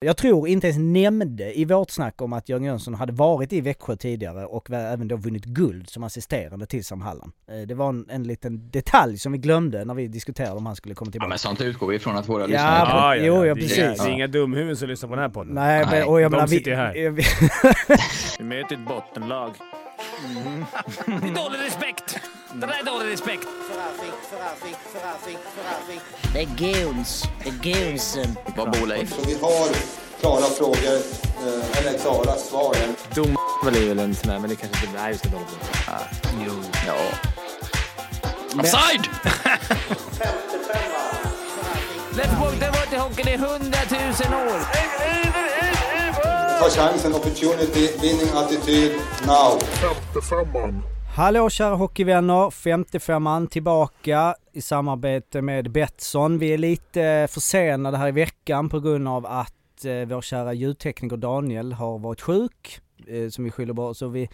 Jag tror inte ens nämnde i vårt snack om att Jörgen Jönsson hade varit i Växjö tidigare och även då vunnit guld som assisterande till Sam Hallam. Eh, det var en, en liten detalj som vi glömde när vi diskuterade om han skulle komma tillbaka. Ja men sånt utgår vi ifrån att våra Ja, lyssnare tror. jo, ja, det, precis. Är, det är inga dumhuvuden som lyssnar på den här podden. Nej, Nej, men, och jag de menar, vi, sitter ju här. vi, möter ett bottenlag. Det är dålig respekt. Det där är dålig respekt. Det är guns. Det är gunsen. Vad bor Leif? Så vi har klara frågor, eh, eller klara svar. Dom är väl en sån här, men det kanske inte... Ska inte hålla på. Jo. Ja. Offside! Let's walk the water hockeyn i hundratusen år. Ta chansen, opportunity, winning attityd, now. Hallå kära hockeyvänner, 55an tillbaka i samarbete med Betsson. Vi är lite eh, försenade här i veckan på grund av att eh, vår kära ljudtekniker Daniel har varit sjuk, eh, som vi skyller på. Så vi,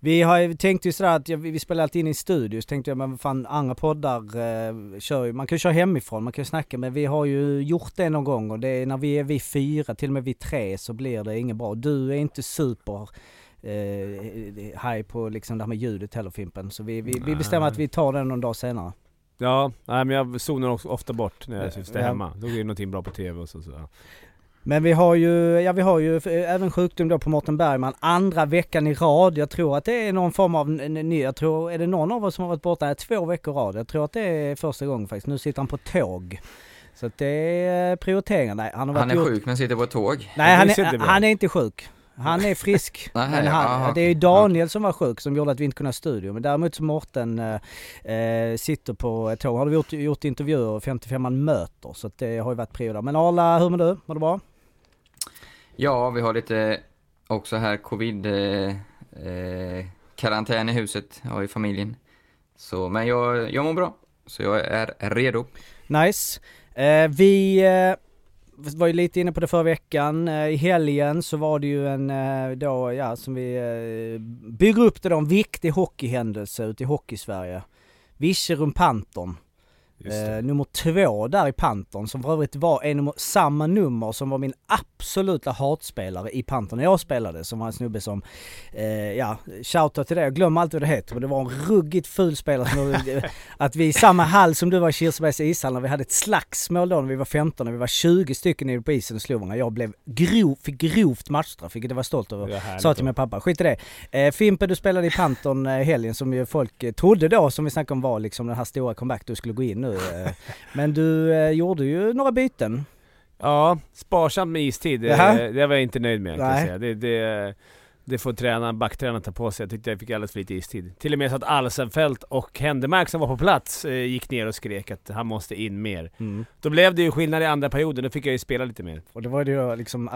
vi har tänkt ju sådär att ja, vi spelar alltid in i studio, så tänkte jag men vad fan andra poddar eh, kör ju, man kan ju köra hemifrån, man kan ju snacka men vi har ju gjort det någon gång och det är när vi är vi fyra, till och med vi tre så blir det inget bra. Du är inte super haj på liksom det här med ljudet heller Fimpen. Så vi, vi, vi bestämmer att vi tar den någon dag senare. Ja, nej, men jag zonar också ofta bort när jag sitter Ja. hemma. Då är det någonting bra på TV och så. så ja. Men vi har ju, ja vi har ju eh, även sjukdom då på Mårten Bergman andra veckan i rad. Jag tror att det är någon form av ny, jag tror, är det någon av oss som har varit borta två veckor i rad? Jag tror att det är första gången faktiskt. Nu sitter han på tåg. Så att det är prioriteringar. Nej, han har varit Han är gjort- sjuk men sitter på tåg. Nej, han är, han är inte sjuk. Han är frisk. Nej, men han, det är. Daniel som var sjuk som gjorde att vi inte kunde ha studio. Men däremot så Mårten eh, eh, sitter på ett tåg. Har du gjort, gjort intervjuer och 55 man möter. Så att det har ju varit prio där. Men Arla, hur mår du? Mår du bra? Ja, vi har lite också här covid eh, eh, karantän i huset, ja, i familjen. Så, men jag, jag mår bra. Så jag är redo. Nice. Eh, vi eh, var ju lite inne på det förra veckan. Eh, I helgen så var det ju en eh, då, ja som vi eh, bygger upp det då, en viktig hockeyhändelse ute i Hockeysverige. Virserum Panton. Eh, nummer två där i Panton som för övrigt var en nummer, samma nummer som var min absoluta hatspelare i Panton när jag spelade som var en snubbe som, eh, ja, shoutout till det, jag glömmer alltid vad det heter men det var en ruggigt ful spelare som, att vi i samma hall som du var i Kirsebergs ishall när vi hade ett slagsmål då när vi var 15 när vi var 20 stycken nere på isen och slog varandra. Jag blev grov, fick grovt matchstraff vilket jag var stolt över. Det Sa till min pappa, skit i det. Eh, Fimpe, du spelade i Panton eh, helgen som ju folk eh, trodde då, som vi snackade om var liksom den här stora comeback du skulle gå in nu. Eh. Men du eh, gjorde ju några byten. Ja, sparsamt med istid. Det, Jaha. det var jag inte nöjd med kan jag säga. Det, det, det får tränaren, backtränaren ta på sig. Jag tyckte jag fick alldeles för lite istid. Till och med så att Alsenfelt och Händemark som var på plats eh, gick ner och skrek att han måste in mer. Då blev det ju skillnad i andra perioden, då fick jag ju spela lite mer. Och det var ju då liksom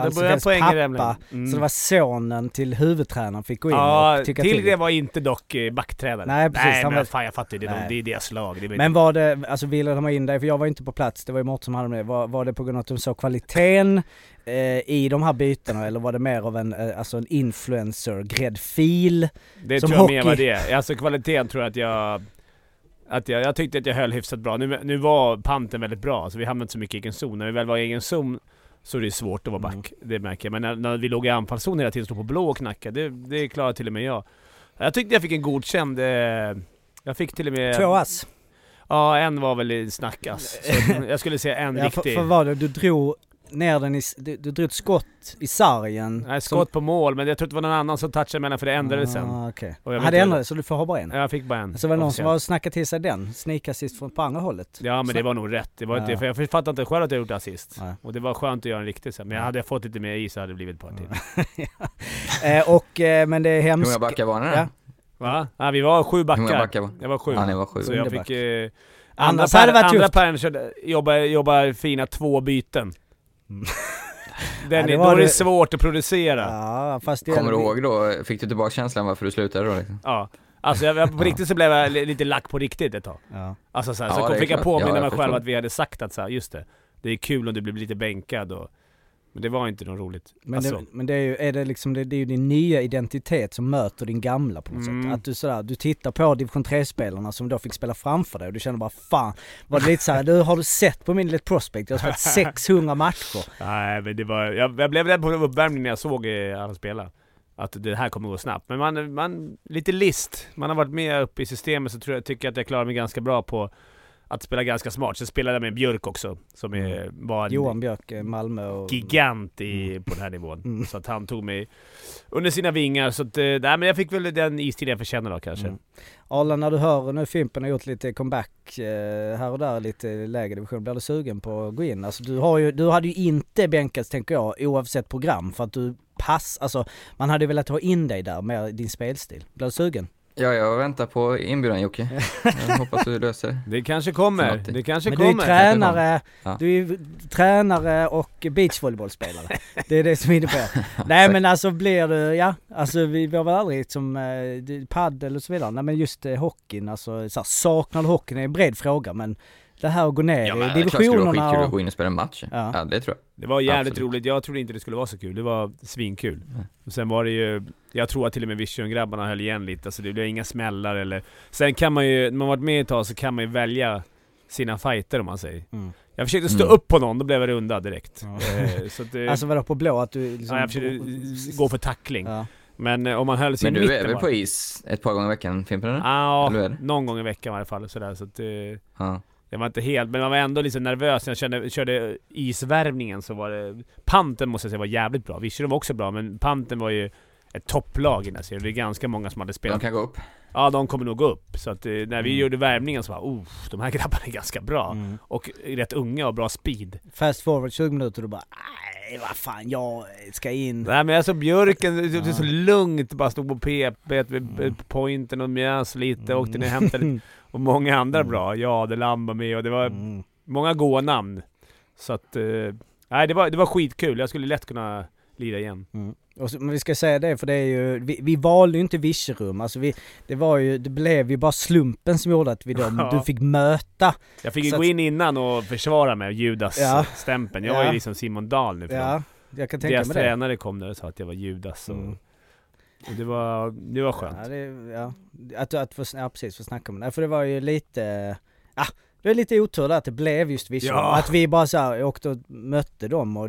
poängen pappa. Mm. så det var sonen till huvudtränaren fick gå in Ja, och tycka till till. det var inte dock eh, backtränaren. Nej, precis, Nej han men var- fan jag fattar ju, det, är det är deras lag. Det är Men var det, alltså ville de ha in dig, för jag var inte på plats, det var ju Mårten som hade med var, var det på grund av att de såg kvaliteten i de här bytena eller var det mer av en, eh, alltså en influencer, gräddfil? Det Som tror jag mer hockey. var det. Alltså kvaliteten tror jag att jag... Att jag, jag tyckte att jag höll hyfsat bra. Nu, nu var panten väldigt bra, så vi hamnade inte så mycket i egen zon. När vi väl var i egen zon så är det svårt att vara back. Det märker jag. Men när, när vi låg i anfallszon hela tiden, stod på blå och knackade, det, det klarade till och med jag. Jag tyckte jag fick en godkänd... Eh, jag fick till och med... Två ass. Ja, en var väl i snackass. Så jag skulle säga en Ja, för, riktig... för vad det, du drog ner den i, du, du drog ett skott i sargen. Nej, skott på mål, men jag tror att det var någon annan som touchade mellan för det ändrades sen. Ah, okej. Och jag inte- ändrats så du får ha bara en? Jag fick bara en. Så var det någon som var och snackade till sig den? Sneak-assist från på andra hållet? Ja men det var nog rätt. Det var inte, Ja. för jag fattade inte själv att jag gjort assist. Nej. Och det var skönt att göra en riktig sen. Men jag Ja. hade jag fått lite mer is så hade det blivit ett par till. Eh, och, eh, men det är Hur hemskt. många backar var ni då? Ja. Va? Ja, vi var sju Hur många backar. backar var Jag var sju. Ja, ni var sju. Så jag fick... Eh, andra det pärren körde, jobbar, jobbar fina två byten. Mm. Den, Ja, det är- var då är det svårt att producera. Ja, fast det Kommer du ihåg då, fick du tillbaka känslan varför du slutade då liksom? Ja. Alltså jag, på riktigt så blev jag li- lite lack på riktigt ett tag. Ja. Alltså så, här, Ja, så är fick jag påminna Ja, jag mig själv att vi hade sagt att så här, just det, det är kul om du blir lite bänkad och Men det var inte något roligt. Men, alltså, det, men det är ju, är det liksom, det, det är ju din nya identitet som möter din gamla på något Mm. sätt. Att du sådär, du tittar på division 3-spelarna som då fick spela framför dig och du känner bara fan, var det lite såhär, du har du sett på min Elite Prospect? Jag har spelat 600 matcher. Nej men det var, jag, jag blev rädd på uppvärmningen när jag såg eh, alla spela. Att det här kommer gå snabbt. Men man, man, lite list. Man har varit med uppe i systemet så tror jag, tycker jag att jag klarar mig ganska bra på att spela ganska smart. Sen spelade jag med Björk också, som är, var en Johan Björk, eh, Malmö och... gigant i, på den här nivån. Mm. Så att han tog mig under sina vingar. Så att, eh, nej men jag fick väl den istid jag förtjänar då kanske. Mm. Arla, när du hör nu Fimpen har gjort lite comeback eh, här och där, lite lägre division, blir du sugen på att gå in? Alltså du har ju, du hade ju inte bänkats tänker jag, oavsett program för att du pass, alltså man hade velat ha in dig där med din spelstil. Blir du sugen? Ja, jag väntar på inbjudan Jocke. Jag hoppas du löser det. Det kanske kommer. Det kanske Men du är kommer. tränare, Ja. du är tränare och beachvolleybollspelare. Det är det som är på det. Nej men alltså blir du, ja, alltså vi har väl aldrig som eh, paddel och så vidare. Nej men just eh, hockeyn, alltså så här, saknar du hockeyn är en bred fråga men det här att gå ner Ja, i men det är klart det skulle vara divisionerna skitkul att gå in och spela en match. Ja. Ja, det tror jag. Det var jävligt Absolut. roligt. Jag trodde inte det skulle vara så kul. Det var svinkul. Mm. Och sen var det ju... Jag tror att till och med Vision-grabbarna höll igen lite. Alltså det blev inga smällar eller... Sen kan man ju... När man varit med ett tag så kan man ju välja sina fighter om man säger. Mm. Jag försökte stå Mm. upp på någon, då blev jag runda direkt. Ja. Eh, så att, eh, Alltså vadå på blå att du liksom... ja, jag försökte gå för tackling. Ja. Men eh, om man höll sig Men i du mitten är väl på is ett par gånger i veckan, Fimpen? Ja, det? någon gång i veckan i alla fall. Sådär, så att, eh, Jag var inte helt, men man var ändå lite nervös när jag kände, körde isvärmningen så var det... Panten måste jag säga var jävligt bra. Virserum var också bra, men Panten var ju ett topplag i den här serien. Det är ganska många som hade De spelat. kan gå upp. Ja, de kommer nog gå upp. Så att eh, när vi Mm. gjorde värmningen så var oh, de här grabbarna är ganska bra. Mm. Och rätt unga och bra speed. Fast forward 20 minuter och du bara nej vad fan jag ska in. Nej men alltså Björken, det det är så lugnt, bara stod på PP, Mm. pointen och mjös lite, åkte ner och hämtade lite. Och många andra Mm. bra. Ja, det var med och det var Mm. många goa namn. Så att, eh, nej det var, det var skitkul. Jag skulle lätt kunna lira igen. Mm. Och så, men vi ska säga det för det är ju, vi, vi valde ju inte Virserum, alltså vi, det var ju, det blev ju bara slumpen som gjorde att vi då, Ja. du fick möta, Jag fick ju gå in innan och försvara mig, Ja. Judas-stämpeln. Jag var Ja. ju liksom Simon Dahl nu. för ja, jag kan tänka Deras mig det. tränare kom där och sa att jag var Judas. Och, Mm. Och det, var, det var skönt. Ja, det, ja. Att, att få, ja precis, få snacka om det. För det var ju lite, ja, det var lite otur där att det blev just Virserum. Ja. Att vi bara så här, åkte och mötte dem och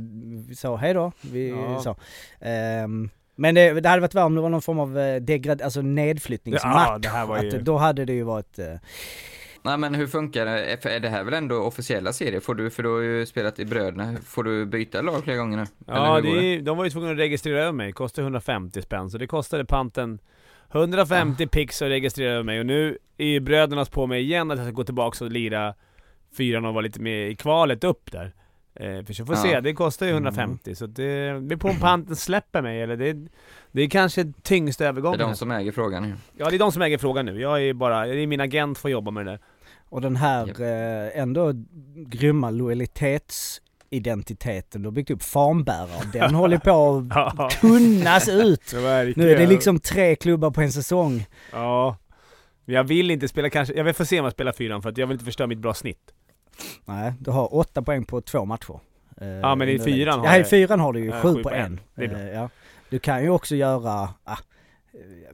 sa hej då. Vi Ja. sa. Ehm, men det, det hade varit värre om det var någon form av eh, degrad, alltså nedflyttningsmatch. Ja, det här var ju- att, då hade det ju varit, eh, Nej men hur funkar det? Är det här väl ändå officiella serier? Får du, för du har ju spelat i Bröderna, får du byta lag flera gånger nu? Ja, det, är- de var ju tvungna att registrera över mig. Det kostade 150 spänn, så det kostade panten 150 pix att registrera över mig. Och nu är ju brödernas på mig igen att jag ska gå tillbaka och lira fyran och vara lite med i kvalet upp där. Eh, för så får Ja. se, det kostar ju 150 så det blir på om panten släpper mig eller det, det är kanske tyngsta Det är övergången. de som äger frågan ju. Ja, det är de som äger frågan nu. Jag är bara, det är min agent får jobba med det där. Och den här Japp. eh, ändå grymma lojalitetsidentiteten du har byggt upp, fanbärare, den håller på att tunnas ut. Nu är det liksom tre klubbar på en säsong. Ja. Jag vill inte spela kanske, jag vill få se om jag spelar fyran för att jag vill inte förstöra mitt bra snitt. Nej, du har åtta poäng på två matcher. Eh, Ja, men i fyran har Ja, i fyran har du ju Ja, sju på en. Eh, ja. Du kan ju också göra, ah,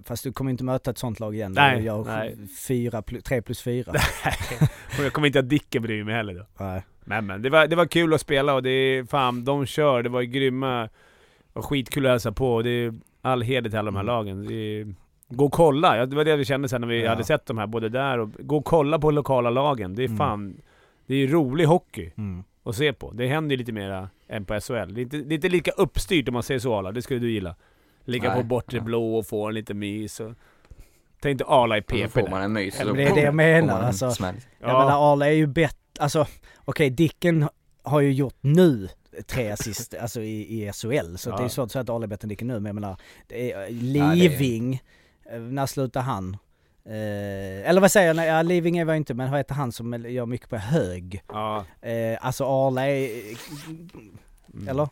fast du kommer inte möta ett sånt lag igen. Nej, du gör nej. fyra, tre plus fyra. Och jag kommer inte att Dicke bryr mig heller då. Nej. Men men, det var, det var kul att spela och det är fan, de kör, det var grymma och skitkul att hälsa på det är all heder till alla de här Mm. lagen. Är, gå och kolla, det var det vi kände sen när vi Ja. hade sett de här både där och gå och kolla på lokala lagen. Det är Mm. fan, det är rolig hockey Mm. att se på. Det händer lite mera än på SHL. Det är inte, det är inte lika uppstyrt om man säger så Arla, det skulle du gilla. Ligga Nej, på bortre ja. blå och få en liten mys och... Tänkte Arla i PP får där. man en mys. Ja, men det är det jag får menar, man en alltså. smäll. Jag menar Arla är ju bättre, alltså okej Dicken har ju gjort nu tre assist alltså i, i SHL så Ja. det är svårt att säga att Arla är bättre än Dicken nu men jag menar det är, det är- Living, eh, när slutar han? Eh, eller vad säger jag, Nej, ja, Living är var inte men vad heter han som gör mycket på hög? Ja. Eh, alltså Arla är, Mm. eller?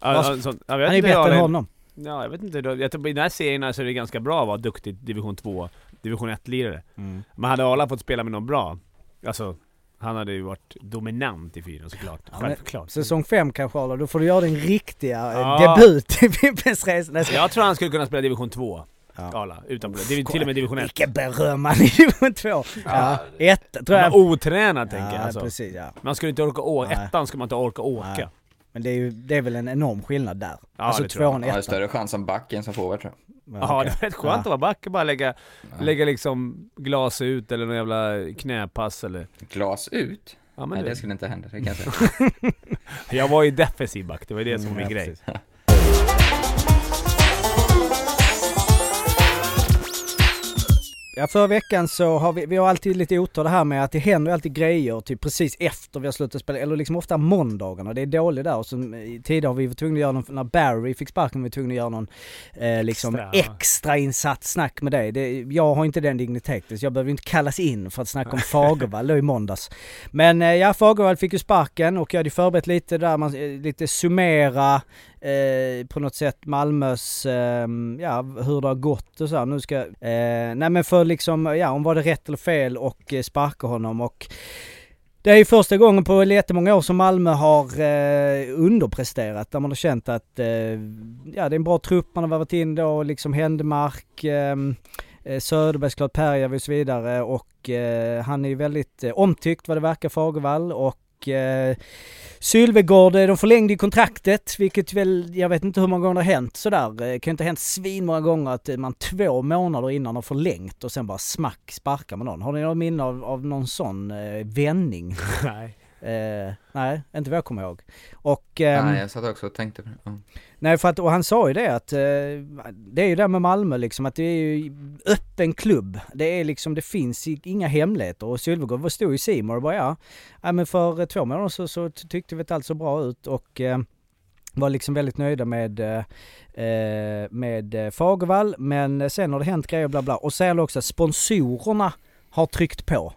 Ja, Vad- ja, så, jag vet Han är inte, bättre än honom. Ja, jag vet inte. Jag tror, I den här serien så är det ganska bra att vara duktig division 2, division 1-lirare. Mm. Men hade Arla fått spela med någon bra, alltså Han hade ju varit dominant i fyran såklart. Ja. Säsong 5 kanske Arla, då får du göra din riktiga eh, Ja. debut i Fimpens Resa. Jag tror han skulle kunna spela division 2. Ja. Arla, utan problem. Det är till och med division 1. Vilken beröm han i division 2! Ja, ett tror jag. var otränad tänker jag Ja, alltså. precis ja. Man skulle inte orka åka. Ettan ska man inte orka åka. Men det är ju, det är väl en enorm skillnad där. Ja, alltså det tror jag. tvåan och ettan. större chans som back än som forward tror jag. Ja, okej. det är rätt skönt att vara back och bara lägga, lägga liksom glas ut eller någon jävla knäpass eller... Glas ut? Ja, men Nej, du, det skulle inte hända, det kan jag säga. Jag var ju defensiv back, det var ju det som var Mm, min ja, grej. Ja, förra veckan så har vi, vi har alltid lite otur det här med att det händer alltid grejer typ precis efter vi har slutat spela, eller liksom ofta måndagarna. Det är dåligt där och så eh, tidigare har vi varit tvungna att göra någon, när Barry fick sparken var vi tvungna att göra någon eh, liksom Extra. extra, insatt snack med dig. Det, jag har inte den digniteten så jag behöver inte kallas in för att snacka om Fagervall i måndags. Men eh, ja, Fagervall fick ju sparken och jag hade förberett lite där, man, eh, lite summera eh, på något sätt Malmös, eh, ja hur det har gått och så här. Nu ska, eh, nej men för liksom, ja om var det rätt eller fel och eh, sparka honom. Och det är ju första gången på jättemånga år som Malmö har eh, underpresterat. Där man har känt att eh, ja det är en bra trupp man har varit in då, liksom Händemark, ehm, eh, eh, Söderberg såklart, Perjärvi och så vidare. Och eh, han är ju väldigt eh, omtyckt vad det verkar Fagervall och eh, Sylvegård, eh, de förlängde ju kontraktet, vilket väl, jag vet inte hur många gånger det har hänt sådär. Det kan ju inte ha hänt svin många gånger att eh, man två månader innan har förlängt och sen bara smack sparkar man någon. Har ni något minne av, av någon sån eh, vändning? Nej. Eh, nej, inte vad jag kommer ihåg. Och... ehm, Nej, jag satt också och tänkte på det. Ja. Nej för att, och han sa ju det att, eh, det är ju det med Malmö liksom att det är ju öppen klubb. Det är liksom, det finns inga hemligheter och Sylvegård var- stod i Simor och bara ja, ja men för eh, två månader så, så tyckte vi att allt så bra ut och eh, var liksom väldigt nöjda med, eh, eh, med eh, Fagervall men sen har det hänt grejer bla bla och sen också att sponsorerna har tryckt på.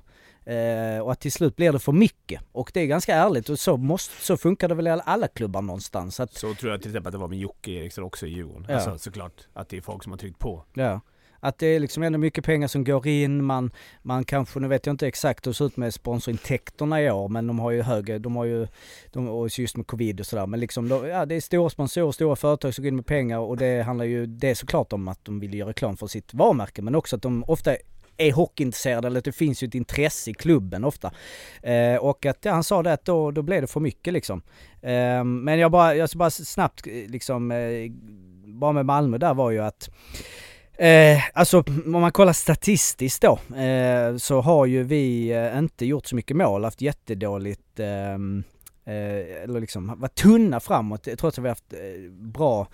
Eh, och att till slut blir det för mycket. Och det är ganska ärligt och så, måste, så funkar det väl i alla, klubbar någonstans. Att, Så tror jag till exempel att det var med Jocke Eriksson också i Djurgården. Ja. Alltså såklart att det är folk som har tryckt på. Ja. Att det är liksom ändå mycket pengar som går in, man, man kanske, nu vet jag inte exakt hur det ser ut med sponsorintäkterna i år, men de har ju högre, de har ju, de, och just med covid och sådär, men liksom, de, ja det är stora sponsorer, stora företag som går in med pengar och det handlar ju, det är såklart om att de vill göra reklam för sitt varumärke, men också att de ofta är hockeyintresserade eller att det finns ju ett intresse i klubben ofta. Eh, och att ja, han sa det att då, då blev det för mycket liksom. Eh, men jag bara, jag ska bara snabbt eh, liksom, eh, bara med Malmö där var ju att Eh, alltså om man kollar statistiskt då eh, så har ju vi eh, inte gjort så mycket mål, haft jättedåligt eh, eh, eller liksom var tunna framåt trots att vi haft eh, bra,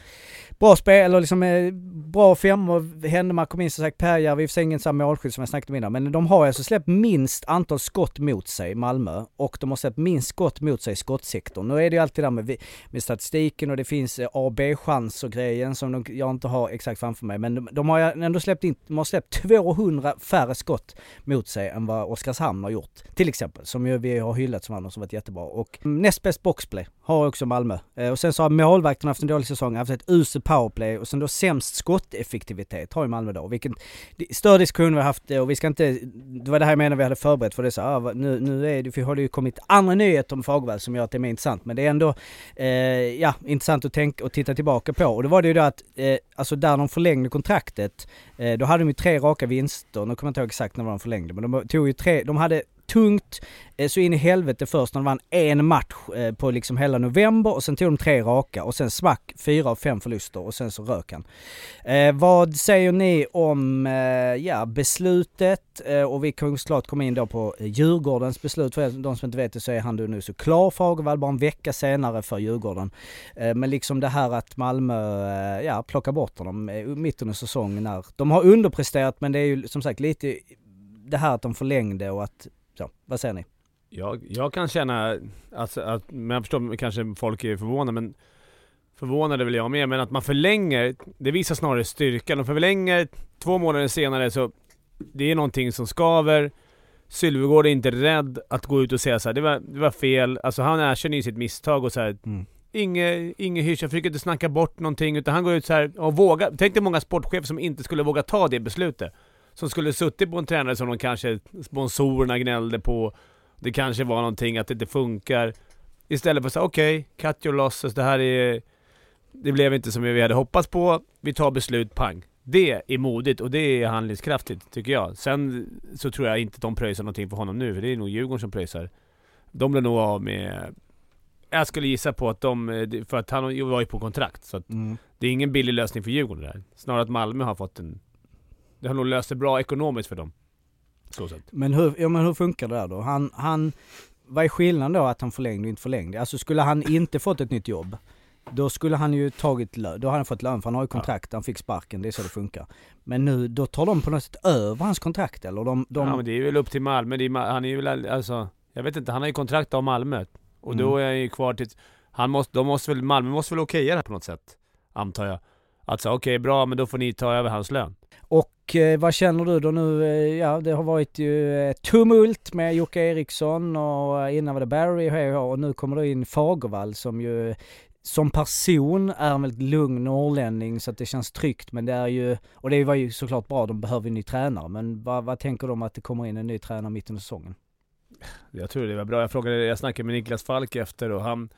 bra spel, eller liksom eh, bra femmor. Händemark kom in som sagt, Perjärvi, i och för sig ingen sån målskytt som jag snackade om innan, men de har alltså släppt minst antal skott mot sig, Malmö, och de har släppt minst skott mot sig i skottsektorn. Nu är det ju alltid det där med, med statistiken och det finns eh, A och B-chanser grejen som de, jag inte har exakt framför mig, men de, de har ändå släppt in, de har släppt 200 färre skott mot sig än vad Oskarshamn har gjort. Till exempel, som ju vi har hyllat som andra som varit jättebra. Och näst bäst boxplay har också Malmö. Eh, och sen så har målvakterna haft en dålig säsong, haft ett uselt powerplay och sen då sämst skotteffektivitet har ju Malmö då. Vilken större diskussion vi har haft eh, och vi ska inte, det var det här jag menade vi hade förberett för det så, ah, nu, nu är det, för har det ju kommit andra nyheter om Fagervall som gör att det är mer intressant. Men det är ändå, eh, ja, intressant att tänka och titta tillbaka på. Och då var det ju då att, eh, alltså där de förlängde kontraktet, eh, då hade de ju tre raka vinster, nu kommer jag inte ihåg exakt när de förlängde, men de tog ju tre, de hade tungt eh, så in i helvete först när de vann en match eh, på liksom hela november och sen tog de tre raka och sen smack fyra av fem förluster och sen så rök han. Eh, vad säger ni om eh, ja, beslutet eh, och vi kan ju såklart komma in då på eh, Djurgårdens beslut. För de som inte vet det så är han nu så klar Fagervall bara en vecka senare för Djurgården. Eh, men liksom det här att Malmö eh, ja, plockar bort honom eh, mitt under säsongen när de har underpresterat men det är ju som sagt lite det här att de förlängde och att, så, vad säger ni? Jag, jag kan känna, alltså, att, men jag förstår kanske folk är förvånade men Förvånade väl jag med, men att man förlänger, det visar snarare styrkan. De förlänger två månader senare så det är någonting som skaver. Sylvegård är inte rädd att gå ut och säga så här, det var, det var fel. Alltså han erkänner ju sitt misstag och så här, Mm. Inge, Inge Hirsch, jag försöker inte snacka bort någonting utan han går ut så här och vågar. Tänk dig många sportchefer som inte skulle våga ta det beslutet. Som skulle suttit på en tränare som de kanske sponsorerna gnällde på Det kanske var någonting att det inte funkar. Istället för att säga okej, okay, cut your losses, det här är... Det blev inte som vi hade hoppats på, vi tar beslut, pang. Det är modigt och det är handlingskraftigt, tycker jag. Sen så tror jag inte de pröjsar någonting för honom nu, för det är nog Djurgården som pröjsar. De blir nog av med... Jag skulle gissa på att de... För att han var ju på kontrakt, så att Mm. det är ingen billig lösning för Djurgården där. Snarare att Malmö har fått en... Det har nog löst det bra ekonomiskt för dem. Så sett. Men hur, ja, men hur funkar det där då? Han, han, vad är skillnaden då att han förlängde och inte förlängde? Alltså skulle han inte fått ett nytt jobb, då skulle han ju tagit lön, då hade han fått lön för han har ju kontrakt, han fick sparken, det är så det funkar. Men nu, då tar de på något sätt över hans kontrakt eller? De, de, Ja men det är väl upp till Malmö. Är, han är ju väl alltså... Jag vet inte, han har ju kontrakt av Malmö. Och Mm. då är han ju kvar till... Han måste, de måste väl, Malmö måste väl okeja det här på något sätt. Antar jag. Att säga okej bra, men då får ni ta över hans lön. Och eh, vad känner du då nu? Eh, ja, det har varit ju eh, tumult med Jocke Eriksson och eh, innan var det Barry hej och och nu kommer det in Fagervall som ju som person är en väldigt lugn norrlänning så att det känns tryggt men det är ju, och det var ju såklart bra, de behöver en ny tränare men vad, vad tänker du om att det kommer in en ny tränare mitt under säsongen? Jag tror det var bra. Jag frågade, jag snackade med Niklas Falk efter och han...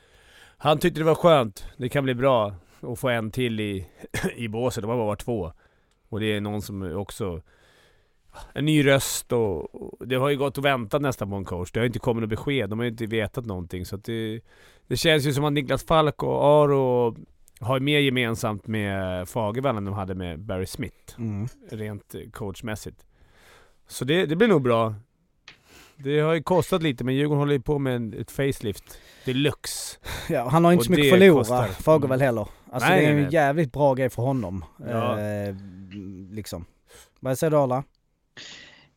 Han tyckte det var skönt. Det kan bli bra att få en till i, i båset. De har bara varit två. Och det är någon som också... En ny röst och, och det har ju gått och väntat nästan på en coach. Det har inte kommit något besked. De har ju inte vetat någonting. Så det, det känns ju som att Niklas Falk och Aro har mer gemensamt med Fagervall än de hade med Barry Smith. Rent eh, coachmässigt. Så det, det blir nog bra. Det har ju kostat lite men Djurgården håller ju på med en, ett facelift deluxe. Ja, han har inte Och så mycket att förlora. Fagervall heller. Alltså Nej, det är en nej. jävligt bra grej för honom. Ja. Eh, liksom. Vad säger du Arla?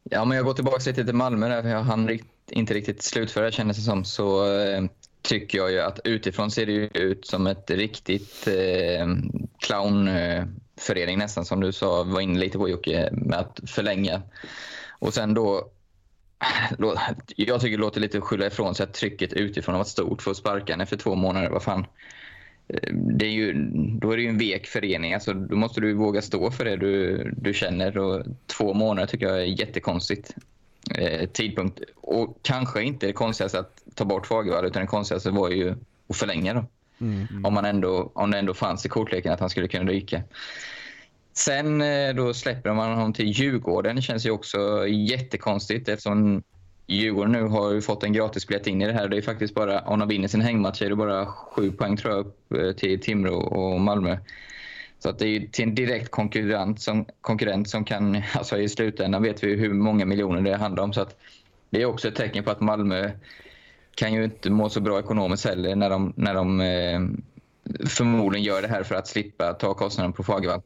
Ja, men jag går tillbaka lite till Malmö där, för jag hann inte riktigt slutföra kändes det som. Så eh, tycker jag ju att utifrån ser det ju ut som ett riktigt eh, clownförening nästan, som du sa, var inne lite på Jocke, med att förlänga. Och sen då, jag tycker det låter lite att skylla ifrån sig att trycket utifrån har varit stort för att sparka henne efter två månader. Vad fan. Eh, Det är ju, då är det ju en vek förening. Alltså, då måste du våga stå för det du, du känner. Och två månader tycker jag är jättekonstigt. Eh, tidpunkt. Och kanske inte det konstigaste att ta bort Fagervall, utan det konstigaste var ju att förlänga då. Om, man ändå, om det ändå fanns i kortleken att han skulle kunna ryka. Sen eh, då släpper man honom till Djurgården. Det känns ju också jättekonstigt eftersom Djurgården nu har ju fått en gratisbiljett in i det här. Det är faktiskt bara, om de vinner sin hängmatch är det bara sju poäng tror jag upp eh, till Timrå och Malmö. Så att det är ju till en direkt konkurrent som, konkurrent som kan, alltså i slutändan vet vi hur många miljoner det handlar om. Så att det är också ett tecken på att Malmö kan ju inte må så bra ekonomiskt heller när de, när de eh, förmodligen gör det här för att slippa ta kostnaden på Fagervall.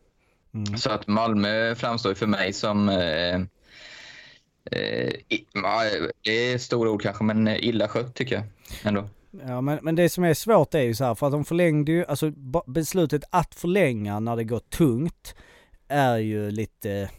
Så att Malmö framstår för mig som eh, det är stora ord kanske, men illa skött tycker jag ändå. Ja men, men det som är svårt är ju så här, för att de förlängde ju, alltså beslutet att förlänga när det går tungt är ju lite,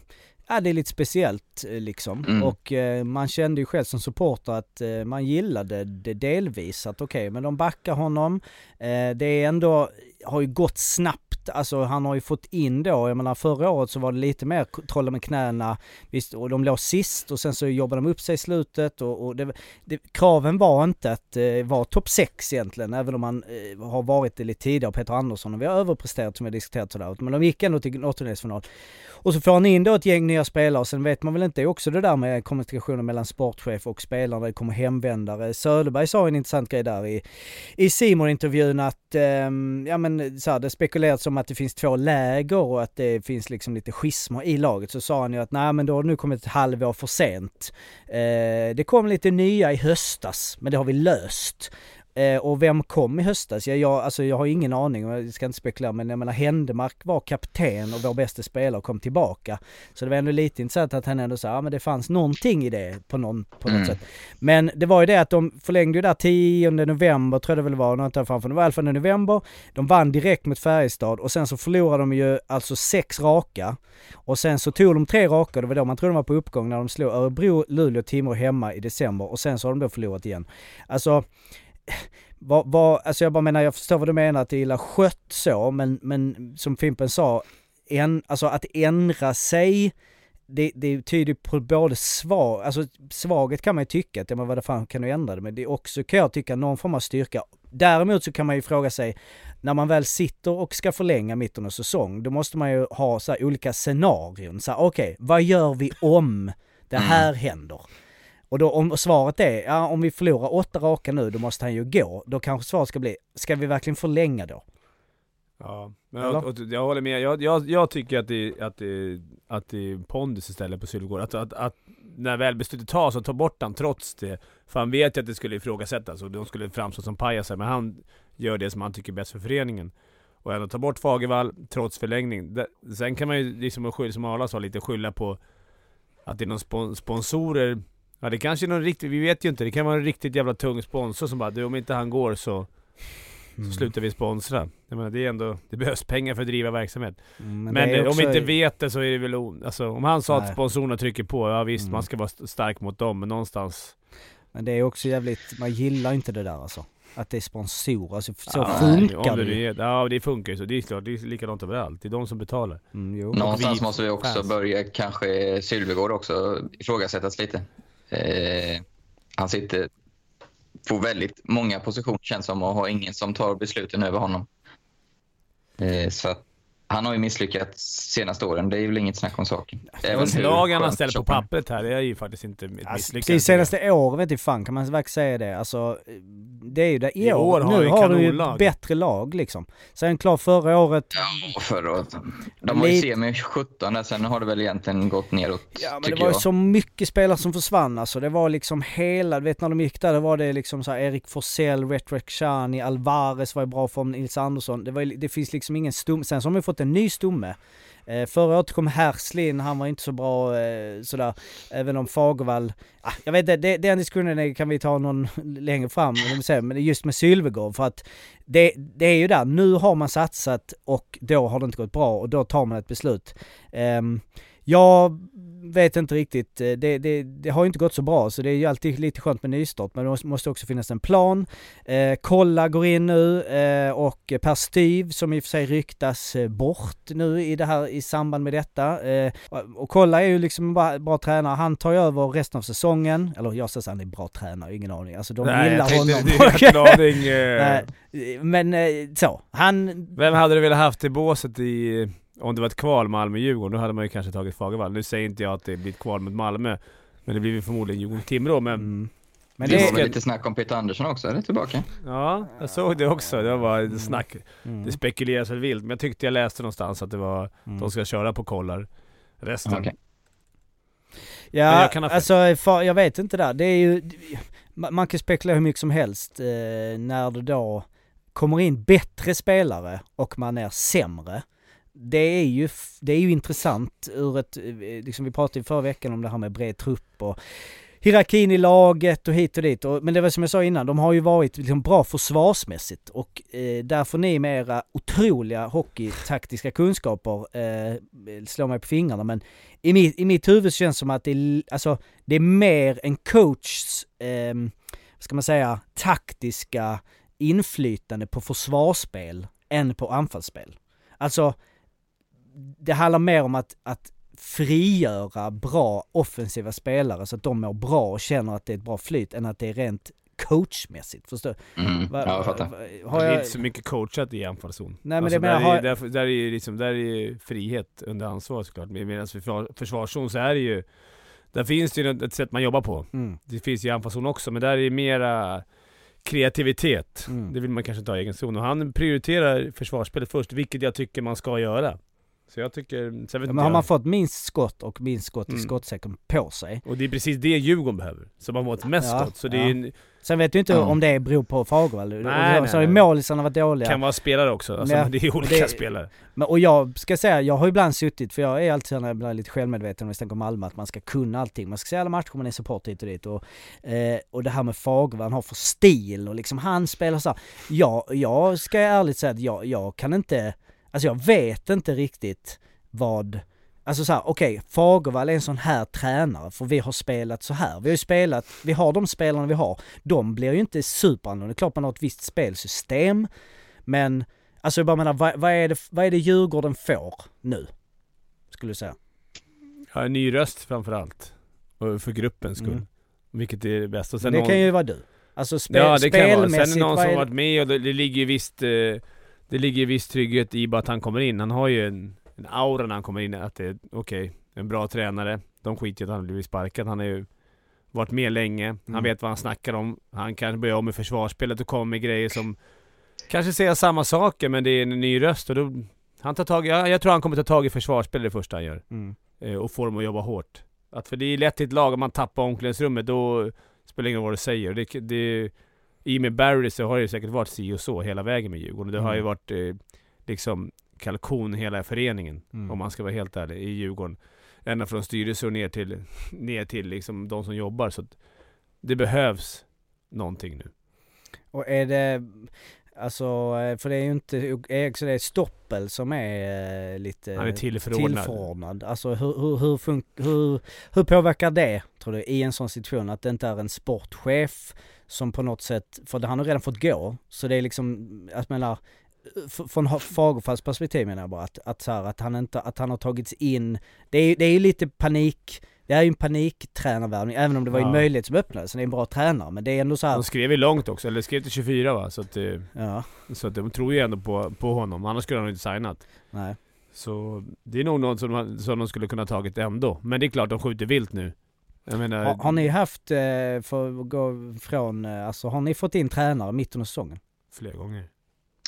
ja det är lite speciellt eh, liksom. Mm. Och eh, man kände ju själv som supporter att eh, man gillade det delvis, att okej men de backar honom. Eh, det är ändå, har ju gått snabbt, alltså han har ju fått in då, jag menar förra året så var det lite mer trolla med knäna, visst, och de låg sist och sen så jobbade de upp sig i slutet och, och det, det, kraven var inte att eh, vara topp 6 egentligen, även om man eh, har varit det lite tidigare, Peter Andersson, och vi har överpresterat som vi har diskuterat sådär, men de gick ändå till åttondelsfinal. Och så får han in då ett gäng nya spelare och sen vet man väl inte, det är också det där med kommunikationen mellan sportchef och spelare, det kommer hemvändare. Söderberg sa en intressant grej där i, i simon intervjun att, eh, ja men så här, det spekulerats om att det finns två läger och att det finns liksom lite schismer i laget. Så sa han ju att nej men då har det nu kommit ett halvår för sent. Eh, det kom lite nya i höstas, men det har vi löst. Eh, och vem kom i höstas? Jag, jag, alltså jag har ingen aning jag ska inte spekulera men jag menar Händemark var kapten och vår bästa spelare kom tillbaka. Så det var ändå lite intressant att han ändå sa, ja men det fanns någonting i det på, någon, på något Mm. sätt. Men det var ju det att de förlängde ju där 10 november tror jag det väl var, jag inte framför det var i alla fall november. De vann direkt mot Färjestad och sen så förlorade de ju alltså sex raka. Och sen så tog de tre raka, det var då man trodde de var på uppgång när de slog Örebro, Luleå Timrå hemma i december och sen så har de då förlorat igen. Alltså, vad, vad, alltså jag bara menar, jag förstår vad du menar att det är illa skött så, men, men som Fimpen sa, en, alltså att ändra sig det, det tyder på både svag, alltså svaghet kan man ju tycka att, ja men vad fan kan du ändra det? Men det är också kan jag tycka någon form av styrka. Däremot så kan man ju fråga sig, när man väl sitter och ska förlänga mitten av säsong, då måste man ju ha så olika scenarion. Så okej, okay, vad gör vi om det här händer? Och då om svaret är, ja om vi förlorar åtta raka nu, då måste han ju gå. Då kanske svaret ska bli, ska vi verkligen förlänga då? Ja, men jag, och, jag håller med. Jag, jag, jag tycker att det, att, det, att det är pondus istället på Sylvegård. Att, att, att när väl beslutet tas, så ta bort han trots det. För han vet ju att det skulle ifrågasättas och de skulle framstå som pajaser. Men han gör det som han tycker är bäst för föreningen. Och ändå ta bort Fagervall trots förlängning. Sen kan man ju, liksom som Arla sa, lite skylla på att det är någon sponsorer. Ja det kanske är någon riktig, vi vet ju inte. Det kan vara en riktigt jävla tung sponsor som bara du om inte han går så så slutar vi sponsra. Jag menar, det är ändå, det behövs pengar för att driva verksamhet. Mm, men, men om vi inte vet det så är det väl alltså, om han sa Nej. att sponsorerna trycker på, ja visst mm. man ska vara stark mot dem, men någonstans... Men det är också jävligt, man gillar inte det där alltså. Att det är sponsorer, alltså, så ja, funkar det, det Ja det funkar ju så, det är klart, det är likadant överallt. Det är de som betalar. Mm, Någonstans vi, måste vi också fans. börja, kanske Sylvegård också ifrågasättas lite. Eh, han sitter på väldigt många positioner känns som och har ingen som tar besluten över honom. Eh, så att han har ju misslyckats senaste åren, det är väl inget snack om saken. Lagen han ställer på pappret här, det är ju faktiskt inte ett misslyckande. Precis, senaste året vet du fan kan man verkligen säga det. Alltså, det är ju det. I, I år, har nu har du ju ett bättre lag liksom. Sen klart förra året... Ja, förra året. De var ju semi 17 där, sen har det väl egentligen gått neråt, Ja, men det var ju så mycket spelare som försvann alltså. Det var liksom hela, du vet när de gick där, då var det liksom så här Erik Forsell, Retrek Shani, Alvarez var ju bra för Nils Andersson. Det, var, det finns liksom ingen stum. Sen så har de fått en ny stomme. Eh, förra året kom Herslin, han var inte så bra eh, sådär. Även om Fagervall, ah, jag vet inte, det, den diskussionen kan vi ta någon längre fram, men just med Sylvegård för att det, det är ju där, nu har man satsat och då har det inte gått bra och då tar man ett beslut. Eh, jag vet inte riktigt. Eh, det, det, det, har inte gått så bra så det är ju alltid lite skönt med nystart men det måste också finnas en plan. Eh, Kolla går in nu eh, och Per Styv som i och för sig ryktas eh, bort nu i det här i samband med detta. Eh, och Kolla är ju liksom en bra, tränare. Han tar ju över resten av säsongen. Eller jag säger att han är bra tränare, ingen aning. Alltså de Nej, gillar honom. Det, det aning, eh... Men så, han... Vem hade du velat haft i båset i om det var ett kval Malmö-Djurgården, då hade man ju kanske tagit Fagervall. Nu säger inte jag att det blir ett kval mot Malmö, men det blir väl förmodligen Djurgården-Timrå. Men, mm. men det, det var väl lite snack om Peter Andersson också, är det tillbaka? Ja, jag såg det också. Det var mm. snack. Mm. Det spekuleras väl vilt, men jag tyckte jag läste någonstans att det var, mm. de ska köra på kollar resten. Okay. Ja, jag alltså jag vet inte där. Det är ju, man kan spekulera hur mycket som helst eh, när det då kommer in bättre spelare och man är sämre det är ju, det är ju intressant ur ett, eh, liksom vi pratade förra veckan om det här med bred trupp och hierarkin i laget och hit och dit. Och, men det var som jag sa innan, de har ju varit liksom bra försvarsmässigt och eh, där får ni med era otroliga hockeytaktiska kunskaper eh, eh, slå mig på fingrarna. Men i, mitt, i mitt huvud känns det som att det är, alltså, det är mer en coachs, eh, ska man säga, taktiska inflytande på försvarsspel än på anfallsspel. Alltså, det handlar mer om att, att frigöra bra offensiva spelare så att de mår bra och känner att det är ett bra flyt än att det är rent coachmässigt, förstår du? Mm, ja, jag fattar. Har jag... Det är inte så mycket coachat i anfallszon. Nej men alltså, det menar, där, har... är, där, där, är liksom, där är frihet under ansvar såklart. Medan för försvarszon så är det ju, där finns det ju ett sätt man jobbar på. Mm. Det finns ju i anfallszon också, men där är det mera kreativitet. Mm. Det vill man kanske inte ha i egen zon. Och han prioriterar försvarsspelet först, vilket jag tycker man ska göra. Så jag tycker, sen vet ja, men har man fått minst skott och minst skott mm. i skottsäcken på sig. Och det är precis det Djurgården behöver. Som har fått mest ja, skott. Så det ja. är en, Sen vet du inte mm. om det beror på Fagervall. Nej, och så har målisarna varit dåliga. Kan vara spelare också. Alltså, ja, det är olika det, spelare. Men, och jag ska säga, jag har ibland suttit, för jag är alltid när jag blir lite självmedveten om vi snackar om Malmö, att man ska kunna allting. Man ska se alla matcher, man är support hit och dit. Och, eh, och det här med Fagervall, han har för stil och liksom han spelar så här. Ja, jag ska ärligt säga att jag, jag kan inte, alltså jag vet inte riktigt vad Alltså såhär, okej, okay, Fagervall är en sån här tränare för vi har spelat så här. Vi har ju spelat, vi har de spelarna vi har. De blir ju inte superannorlunda. Det är klart man har ett visst spelsystem. Men, alltså jag bara menar, vad, vad, är det, vad är det Djurgården får nu? Skulle du säga? ha en ny röst framförallt. Och för gruppens skull. Mm. Vilket är det bästa. Sen det någon... kan ju vara du. Alltså spe, Ja det kan vara. Sen är spelmässigt, det någon som har varit med och det, det ligger ju visst... Eh, det ligger ju viss trygghet i bara att han kommer in. Han har ju en, en aura när han kommer in att det är okej, en bra tränare. De skiter i att han har blivit sparkad. Han har ju varit med länge. Han Mm. vet vad han snackar om. Han kan börja om med försvarsspelet och komma med grejer som kanske säger samma saker men det är en ny röst och då... Han tar tag i, ja, jag tror han kommer ta tag i försvarsspelet det första han gör. Mm. Eh, och få dem att jobba hårt. Att för det är lätt i ett lag om man tappar omklädningsrummet då spelar det ingen roll vad du säger. Det, det, I och med Barry så har det säkert varit si och så hela vägen med Djurgården. Det har ju Mm. varit eh, liksom kalkon hela föreningen. Mm. Om man ska vara helt ärlig, i Djurgården. Ända från styrelse och ner till, ner till liksom de som jobbar. Så det behövs någonting nu. Och är det, alltså, eh, för det är ju inte Eriksson, det är Stoppel som är eh, lite Han är tillförordnad. tillförordnad. Alltså hur, hur, hur, fun- hur, hur påverkar det, tror du, i en sån situation att det inte är en sportchef som på något sätt, för han har redan fått gå, så det är liksom, jag menar, från Fagerfeldts perspektiv menar jag bara att, att, så här, att han inte, att han har tagits in, det är ju det är lite panik, det är ju en paniktränarvärvning, även om det var Ja. en möjlighet som öppnades, så det är en bra tränare, men det är ändå så här, De skrev ju långt också, eller skrev till 24 va? Så att, ja, så att de tror ju ändå på, på honom. Annars skulle han inte signat. nej. Så det är nog något som, man- som de skulle kunna tagit ändå. Men det är klart de skjuter vilt nu. Jag menar... Har, har ni haft, eh, för att gå från, eh, alltså har ni fått in tränare mitten av säsongen? Flera gånger.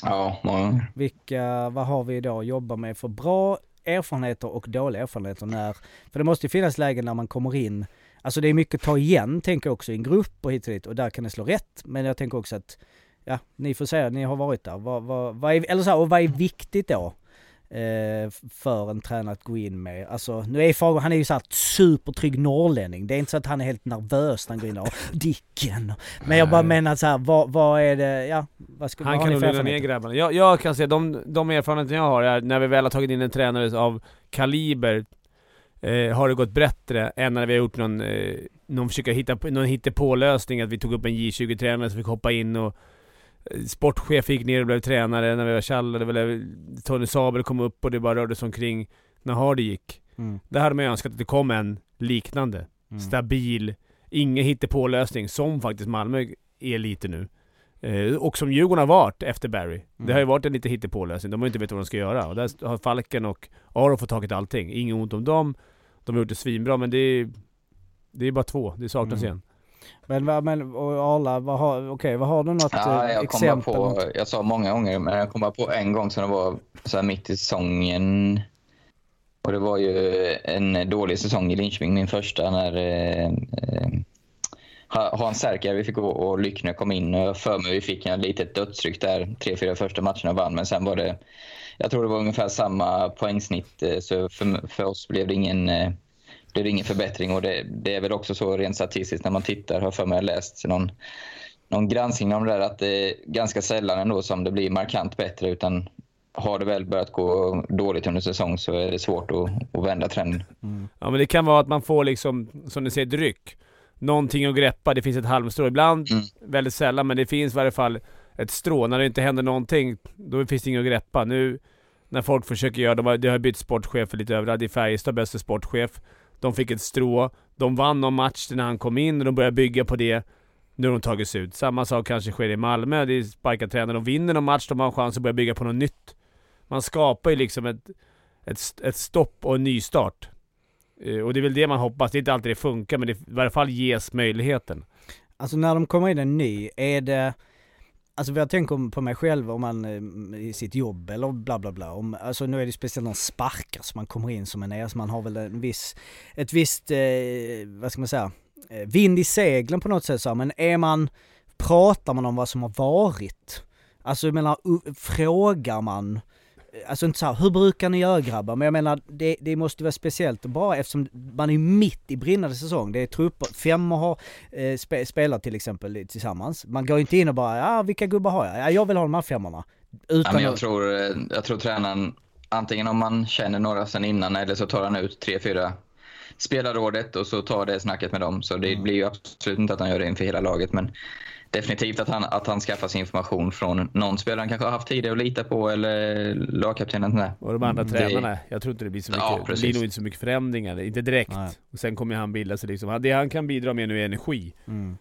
Ja, många gånger. Vilka, vad har vi idag att jobba med för bra erfarenheter och dåliga erfarenheter när, för det måste ju finnas lägen när man kommer in, alltså det är mycket att ta igen tänker jag också i en grupp och hit och dit och där kan det slå rätt. Men jag tänker också att, ja, ni får säga, ni har varit där. Vad, vad, vad är, eller så här, och vad är viktigt då? Eh, för en tränare att gå in med. Alltså nu är Fager, han är ju såhär supertrygg norrlänning. Det är inte så att han är helt nervös när han går in och Dicken. Men jag bara menar så här, vad, vad är det, ja, vad ska Han kan nog lugna ner grabbarna. Jag, jag kan säga, de, de erfarenheter jag har är när vi väl har tagit in en tränare av kaliber eh, har det gått bättre än när vi har gjort någon, eh, någon försöka hitta någon hittepå-lösning. Att vi tog upp en J20-tränare som fick hoppa in och sportchef gick ner och blev tränare när vi var tjallade. Tony Sabel kom upp och det bara rörde sig omkring när Hardy gick. Mm, Där hade man ju önskat att det kom en liknande. mm. Stabil, ingen hittepå-lösning som faktiskt Malmö är lite nu. Eh, och som Djurgården har varit efter Barry. Det Mm. har ju varit en lite hittepå-lösning. De har ju inte vetat vad de ska göra. Och där har Falken och Aro fått tagit allting. Inget ont om dem. De har gjort det svinbra men det är, det är bara två. Det saknas Mm. igen. Men, men och Arla, vad har, okej, vad har du något Ja, eh, jag bara exempel? på, jag sa många gånger, men jag kom bara på en gång som det var så här mitt i säsongen. Och det var ju en dålig säsong i Linköping, min första, när eh, eh, Ha- Hans Särkijärvi vi fick gå och Lyckner kom in. Och jag för mig vi fick en litet dödsryck där, tre, fyra första matcherna vann. Men sen var det, jag tror det var ungefär samma poängsnitt. eh, Så för, för oss blev det ingen, eh, blev det ingen förbättring. Och det, det är väl också så rent statistiskt när man tittar, har för mig läst någon någon granskning om det där att det är ganska sällan ändå som det blir markant bättre utan har det väl börjat gå dåligt under säsong så är det svårt att, att vända trenden. Ja men det kan vara att man får liksom, som ni säger, dryck. Någonting att greppa. Det finns ett halmstrå. Ibland, Mm. väldigt sällan, men det finns i varje fall ett strå. När det inte händer någonting, då finns det inget att greppa. Nu när folk försöker göra, de har, de har bytt sportchefer lite överallt. I Färjestad, bästa sportchef. De fick ett strå. De vann någon match när han kom in och de började bygga på det. Nu har de tagits ut. Samma sak kanske sker i Malmö. Det är sparkade tränare. De vinner någon match, de har en chans att börja bygga på något nytt. Man skapar ju liksom ett, ett, ett stopp och en nystart. Eh, och det är väl det man hoppas. Det är inte alltid det funkar, men det i varje fall ges möjligheten. Alltså när de kommer in en ny, är det Alltså jag tänker på mig själv om man eh, i sitt jobb eller bla bla bla. Om, alltså nu är det speciellt någon sparkar som man kommer in som en är, så man har väl en viss, ett visst, eh, vad ska man säga, eh, vind i seglen på något sätt så här. Men är man, pratar man om vad som har varit? Alltså jag menar, frågar man? Alltså inte så här, hur brukar ni göra grabbar? Men jag menar, det, det måste vara speciellt bara eftersom man är mitt i brinnande säsong. Det är trupper, fem har eh, spe, spelat till exempel tillsammans. Man går inte in och bara, ja vilka gubbar har jag? Ja, jag vill ha de här femmorna. Ja, Utan men jag, tror, eh, jag tror tränaren, antingen om man känner några sen innan eller så tar han ut tre, fyra spelarrådet och så tar det snacket med dem. Så det blir ju absolut inte att han gör det inför hela laget. Men definitivt att han, att han skaffar sig information från någon spelare han kanske har haft tidigare att lita på eller lagkaptenen. Där. Och de andra Det- tränarna. Jag tror inte det blir så mycket, Ja, det blir nog inte så mycket förändringar. Inte direkt. Nej. Och sen kommer han bilda sig liksom. Det han kan bidra med nu är energi. Mm.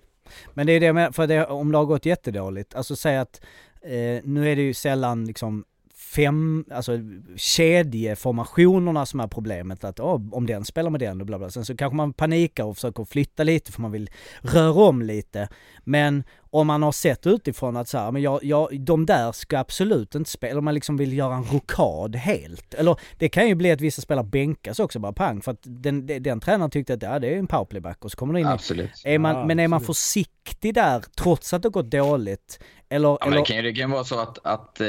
Men det är det med, för det, om det har gått jättedåligt, alltså säg att eh, nu är det ju sällan liksom fem, alltså kedjeformationerna som är problemet. Att oh, om den spelar med den och bla bla. Sen så kanske man panikar och försöker flytta lite för man vill röra om lite. Men om man har sett utifrån att så här, men jag, jag, de där ska absolut inte spela, om man liksom vill göra en rokad helt. Eller det kan ju bli att vissa spelare bänkas också bara pang för att den, den, den tränaren tyckte att ja, det är en powerplayback och så kommer det in Absolut. är man, Ja, men är man absolut. försiktig där trots att det gått dåligt? Eller, Ja, men eller det, kan ju, det kan ju vara så att, att eh,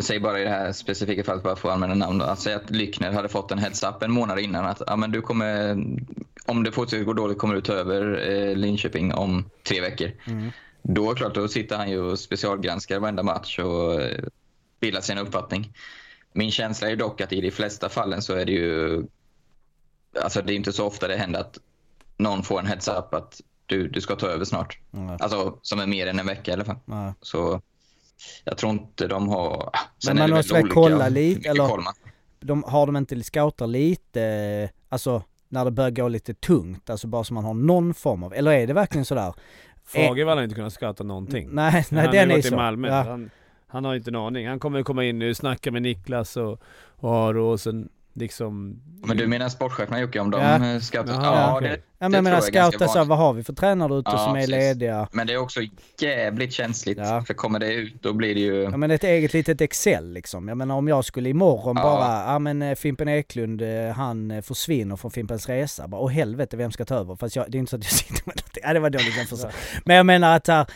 säg bara i det här specifika fallet, bara för att använda namn, då, att säga att Lyckner hade fått en heads-up en månad innan att ja, men du kommer, om det fortsätter gå dåligt kommer du ta över eh, Linköping om tre veckor. Mm. Då är klart, då sitter han ju och specialgranskar varenda match och eh, bildar sin uppfattning. Min känsla är dock att i de flesta fallen så är det ju, alltså det är inte så ofta det händer att någon får en heads-up att du, du ska ta över snart. Nej. Alltså som är mer än en vecka i alla fall. Nej. Så jag tror inte de har... Men är man det måste väl kolla lite, eller- man- de, har de inte scoutar lite, alltså när det börjar gå lite tungt, alltså bara så man har någon form av, eller är det verkligen sådär? Fagervall har inte kunnat scouta någonting. Nej, nej han har den ju är varit i så. Malmö. Ja. Han, han har inte en aning. Han kommer komma in nu, snacka med Niklas och, och Aro och sen liksom... Men du menar sportcheferna Jocke, om de Ja. scoutar? Jaha, Ja, okej. det, Ja men jag menar tror jag är ganska scouta så, här, vanligt. vad har vi för tränare ute Ja, som är precis. lediga? Men det är också jävligt känsligt. Ja. För kommer det ut, då blir det ju... Ja men ett eget litet Excel liksom. Jag menar om jag skulle imorgon Ja. bara, ja men eh, Fimpen Eklund eh, han eh, försvinner från Fimpens Resa. Bara, åh helvete vem ska ta över? Fast jag, det är inte så att jag sitter med något. Ja det var dåligt jämförelse. Men jag menar att här,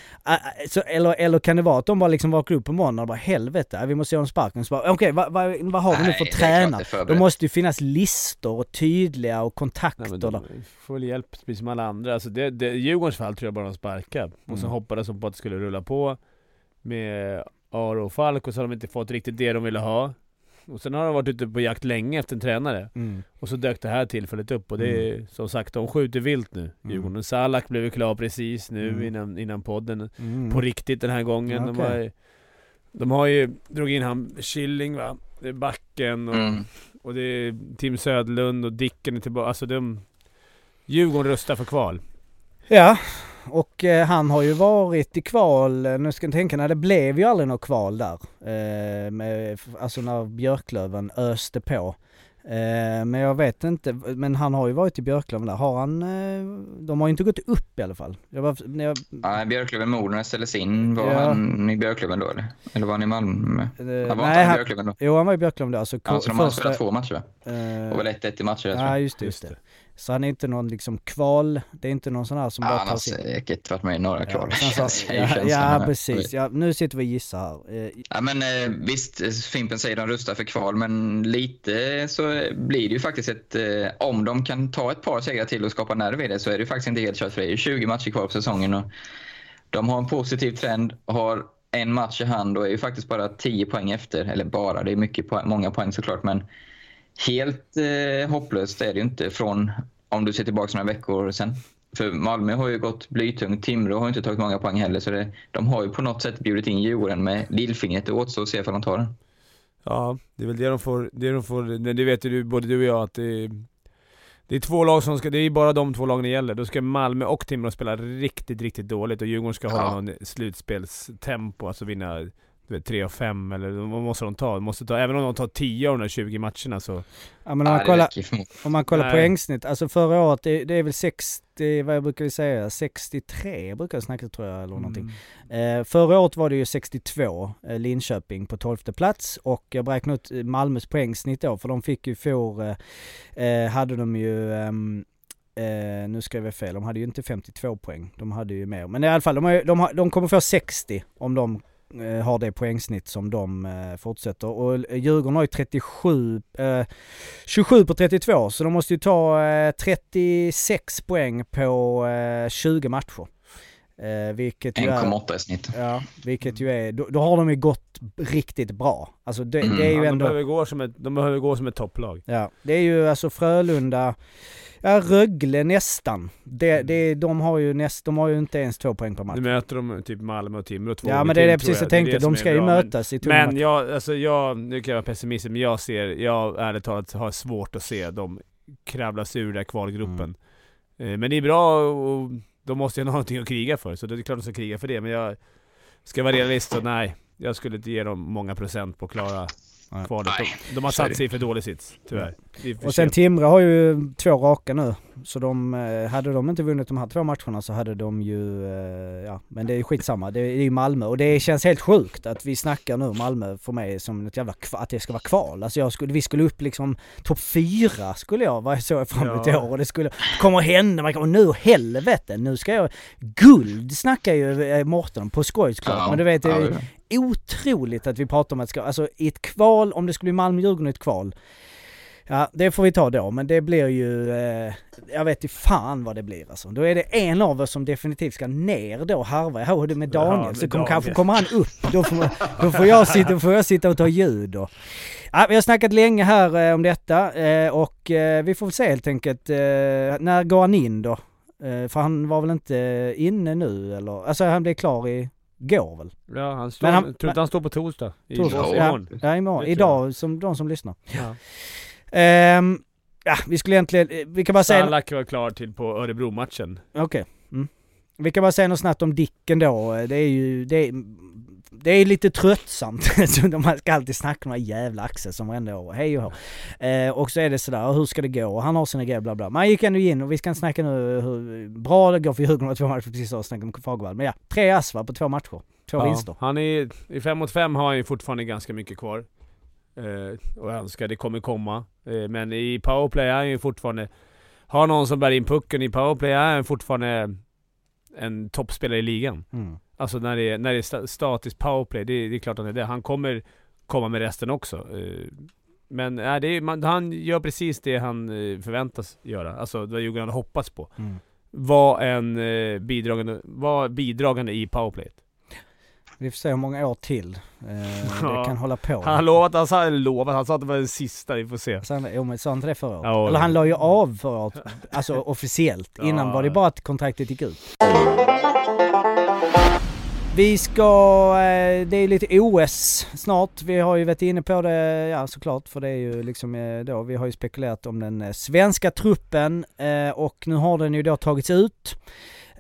så, eller, eller kan det vara att de bara liksom vaknar upp på måndagen och bara helvete, vi måste göra en bara, okej vad, vad, vad har vi nu för tränare? Måste ju finnas listor och tydliga och Nej, kontakter. då. de får väl hjälp precis som alla andra. Alltså det, det, I Djurgårdens fall tror jag bara de sparkar. Och sen Mm. hoppades de på att det skulle rulla på med Aro och Falk och så har de inte fått riktigt det de ville ha. Och sen har de varit ute på jakt länge efter en tränare. Mm. Och så dök det här tillfället upp och det är som sagt, de skjuter vilt nu. Djurgården. Salak blev ju klar precis nu Mm. innan, innan podden. Mm. På riktigt den här gången. De, Okej. har, de har ju dragit in han Killing va? Det är backen och, Mm. och det är Tim Söderlund och Dicken är tillbaka. Alltså de... Djurgården rustar för kval. Ja, och eh, han har ju varit i kval, eh, nu ska jag tänka, när det blev ju aldrig något kval där. Eh, med, alltså när Björklöven öste på. Eh, men jag vet inte, men han har ju varit i Björklöven där. Har han, eh, de har ju inte gått upp i alla fall. Jag var, när jag, Nej, Björklöven-Mora när det ställdes in. Var Ja. han i Björklöven då eller? Eller var han i Malmö? eh, Han var inte nej, han i Björklöven då? jo han var i Björklöven där. Alltså, Ja, så de har spelat två matcher va? eh, Och väl 1-1 i matcher jag tror Ja jag. just det, just det. Så han är inte någon liksom kval, det är inte någon sån här som Ja, bara han tar har sig in. säkert varit med i några kval. Ja, så- ja, ja precis, ja, nu sitter vi och gissar här. Eh, Ja, men eh, visst, Fimpen säger de rustar för kval, men lite så blir det ju faktiskt ett... Eh, om de kan ta ett par segrar till och skapa nerv i det så är det faktiskt inte helt kört för det är ju 20 matcher kvar på säsongen och de har en positiv trend, har en match i hand och är ju faktiskt bara 10 poäng efter. Eller bara, det är mycket poäng, många poäng såklart, men helt eh, hopplöst är det ju inte från om du ser tillbaka några veckor sen. För Malmö har ju gått blytungt, Timrå har inte tagit många poäng heller, så det, de har ju på något sätt bjudit in Djurgården med lillfingret. Det återstår att se ifall de tar den. Ja, det är väl det de får, det de får, det vet ju både du och jag att det är, det är två lag som ska, det är bara de två lagen det gäller. Då ska Malmö och Timrå spela riktigt, riktigt dåligt och Djurgården ska hålla Ja. någon slutspelstempo, alltså vinna du vet, 3 av 5 eller vad måste de ta? De måste ta, även om de tar 10 av de där 20 matcherna så... Ja men om man kollar, om man kollar Nej. poängsnitt, alltså förra året, det, det är väl 60, vad brukar vi säga, 63 brukar jag snacka tror jag eller någonting. Mm. Eh, förra året var det ju 62, eh, Linköping på 12 plats och jag räknade ut eh, Malmös poängsnitt då för de fick ju för, eh, eh, hade de ju ehm, Eh, nu skrev jag fel, de hade ju inte 52 poäng. De hade ju mer. Men i alla fall, de, har, de, har, de kommer få 60 om de har det poängsnitt som de eh, fortsätter. Och Djurgården har ju 37, eh, 27 på 32 så de måste ju ta eh, 36 poäng på eh, 20 matcher. Eh, vilket ju är... 1,8 i snitt. Ja, vilket ju är, då, då har de ju gått riktigt bra. Alltså det, Mm. det är ju Ja, de, ändå... behöver gå som ett, de behöver gå som ett topplag. Ja, det är ju alltså Frölunda, Ja, Rögle nästan. Det, det, de, har ju näst, de har ju inte ens två poäng per match. Nu möter de typ Malmö och Timrå två Ja men det är det precis jag är tänkte. De ska ju bra, mötas i tunga Men jag, alltså jag, nu kan jag vara pessimist, men jag ser, jag ärligt talat har svårt att se dem kravla sig ur den här kvalgruppen. Mm. Eh, Men det är bra och de måste ju ha någonting att kriga för, så det är klart de ska kriga för det. Men jag ska vara realist så nej, jag skulle inte ge dem många procent på att klara Nej. kvalet. De, de har satt sig i för dålig sits, tyvärr. Och sen. Timrå har ju två raka nu. Så de, eh, hade de inte vunnit de här två matcherna så hade de ju, eh, ja men det är skitsamma. Det är ju Malmö och det känns helt sjukt att vi snackar nu Malmö för mig som ett jävla kva, att det ska vara kval. Alltså jag skulle, vi skulle upp liksom topp fyra skulle jag vara så fram emot i år och det skulle komma att hända. Man kommer, nu helvete, nu ska jag, guld snackar ju eh, Mårten på skoj klart. Ja, Men du vet, ja. Otroligt att vi pratar om att ska, alltså i ett kval, om det skulle bli Malmö-Djurgården i ett kval. Ja, det får vi ta då, men det blir ju, eh, jag vet inte fan vad det blir alltså. Då är det en av oss som definitivt ska ner då och harva. Jag hörde med Ja, Daniel, med så Daniel. kanske kommer han upp. Då får, då får, jag, sitta, då får jag sitta och ta ljud och... Ja, vi har snackat länge här eh, om detta eh, och eh, vi får väl se helt enkelt. Eh, när går han in då? Eh, för han var väl inte inne nu eller? Alltså han blev klar i går väl? Ja, han står, Men han- tror inte han står på torsdag. I, Torsdag? i Ja. imorgon. Ja, imorgon. Idag, som de som lyssnar. Ja. Ehm, ja, vi skulle egentligen, vi kan bara säga... Salak var klar till på Örebro-matchen. Okej. Mm. Vi kan bara säga något snabbt om Dicken då. Det är ju, det är, det är lite tröttsamt. Man ska alltid snacka med jävla Axel som varenda år. Hej och hå. Eh, och så är det sådär, hur ska det gå? Och han har sina grejer, bla bla. Man gick ändå in och vi ska snacka nu hur bra det går för Djurgården på två matcher precis så snacka om Fagervall. Men ja, tre ass på två matcher. Två vinster. Han är, i 5 mot 5 har han ju fortfarande ganska mycket kvar. Eh, och jag önskar det kommer komma. Eh, men i powerplay är han ju fortfarande... Har någon som bär in pucken i powerplay är han fortfarande en toppspelare i ligan. Mm. Alltså när det är, när det är sta- statiskt powerplay, det, det är klart han är det. Han kommer komma med resten också. Eh, Men nej, det är, man, han gör precis det han eh, förväntas göra. Alltså det Djurgården hade hoppats på. Mm. Var en eh, bidragande, var bidragande i powerplayet. Vi får se hur många år till eh, Ja. det kan hålla på. Han har lovat, han sa, lovat, han sa att det var den sista, vi får se. Han, jo, men sa han inte det förra året? Ja. Eller han la ju av förra året, alltså officiellt. Ja. Innan var det bara att kontraktet gick ut. Vi ska, eh, det är lite OS snart. Vi har ju varit inne på det, ja såklart, för det är ju liksom eh, då, vi har ju spekulerat om den eh, svenska truppen och nu har den ju då tagits ut.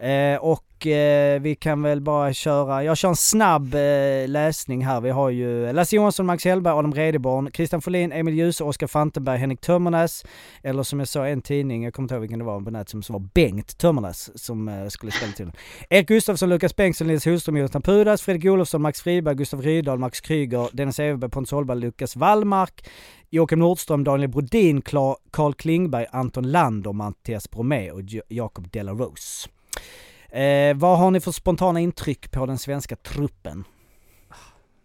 Eh, och eh, vi kan väl bara köra, jag kör en snabb eh, läsning här. Vi har ju Lasse Johansson, Max Hellberg, Adam Redeborn, Christian Folin, Emil Ljus, Oskar Fantenberg, Henrik Tömmernes. Eller som jag sa i en tidning, jag kommer inte ihåg vilken det var på nätet, som var Bengt Tömmernes som eh, skulle ställa till den. Erik Gustafsson, Lukas Bengtsson, Nils Hultström, Jonathan Pudas, Fredrik Olofsson, Max Friberg, Gustav Rydahl, Max Kryger, Dennis Everberg, Pontus Holberg, Lukas Wallmark, Joakim Nordström, Daniel Brodin, Carl Klingberg, Anton Lander, Mattias Bromé och Jo- Jakob Delarose. Eh, vad har ni för spontana intryck på den svenska truppen?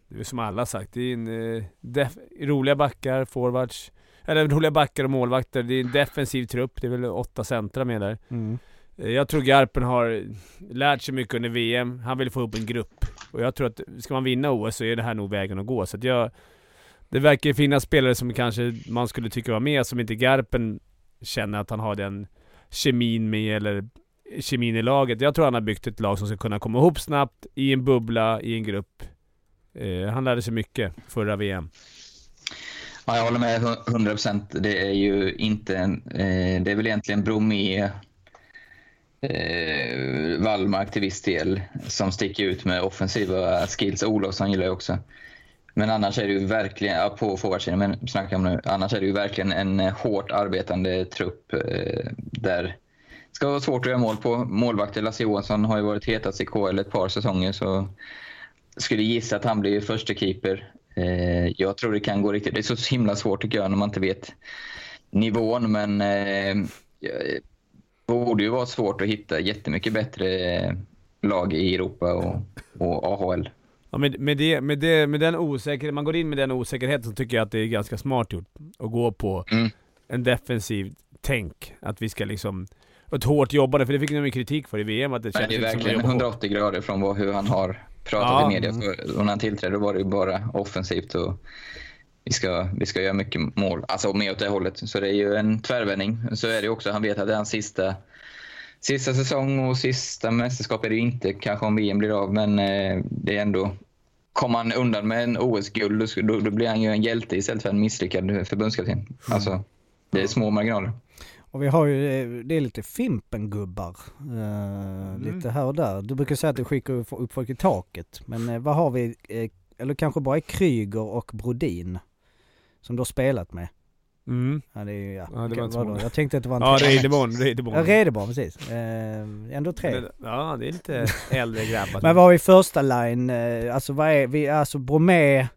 Det är som alla sagt, det är en eh, def- roliga backar, forwards, eller roliga backar och målvakter. Det är en defensiv trupp, det är väl åtta centra med där. Eh, Jag tror Garpen har lärt sig mycket under VM. Han vill få upp en grupp. Och jag tror att ska man vinna OS så är det här nog vägen att gå. Så att jag... Det verkar finnas spelare som kanske man skulle tycka var med, som inte Garpen känner att han har den kemin med, eller kemin i laget. Jag tror han har byggt ett lag som ska kunna komma ihop snabbt, i en bubbla, i en grupp. Eh, han lärde sig mycket förra VM. Ja, jag håller med 100 procent. Det är ju inte en, eh, det är väl egentligen Bromé, eh, Wallmark till viss del som sticker ut med offensiva skills. Olofsson gillar jag också. Men annars är det ju verkligen, ja, på forwardsidan, men snackar om nu, annars är det ju verkligen en eh, hårt arbetande trupp eh, där ska vara svårt att göra mål på. Målvakten Lasse Johansson har ju varit hetast i KL ett par säsonger så skulle gissa att han blir första keeper. Eh, jag tror det kan gå riktigt. Det är så himla svårt tycker jag när man inte vet nivån men eh, det borde ju vara svårt att hitta jättemycket bättre lag i Europa och, och AHL. Ja, med, med, det, med, det, med den osäkerheten, man går in med den osäkerheten så tycker jag att det är ganska smart gjort. Att gå på Mm. en defensiv tänk. Att vi ska liksom... Ett hårt jobbande, för det fick ni ju kritik för i VM att det känns det är verkligen jobba hårt. 180 grader från vad, hur han har pratat Ja. i media. Och när han tillträdde var det ju bara offensivt och vi ska, vi ska göra mycket mål. Alltså mer åt det hållet. Så det är ju en tvärvändning. Så är det också. Han vet att det är hans sista, sista säsong och sista mästerskap är det ju inte. Kanske om VM blir av, men eh, det är ändå... Kommer han undan med en OS-guld då, då blir han ju en hjälte istället för en misslyckad förbundskapten. Alltså, det är små marginaler. Och vi har ju, eh, det är lite Fimpen-gubbar. Eh, Lite här och där. Du brukar säga att du skickar upp folk i taket. Men eh, vad har vi? Eh, eller kanske bara är Kryger och Brodin. Som du har spelat med. Mm. Ja det är ju, ja. Ja, det var många. Jag tänkte att det var en Ja, tre. Reideborn, Reideborn. Ja, Redeborn precis. Eh, ändå tre. Ja, det är lite äldre grabbar. Men vad har vi första line? Eh, alltså vad är vi? Alltså Bromé,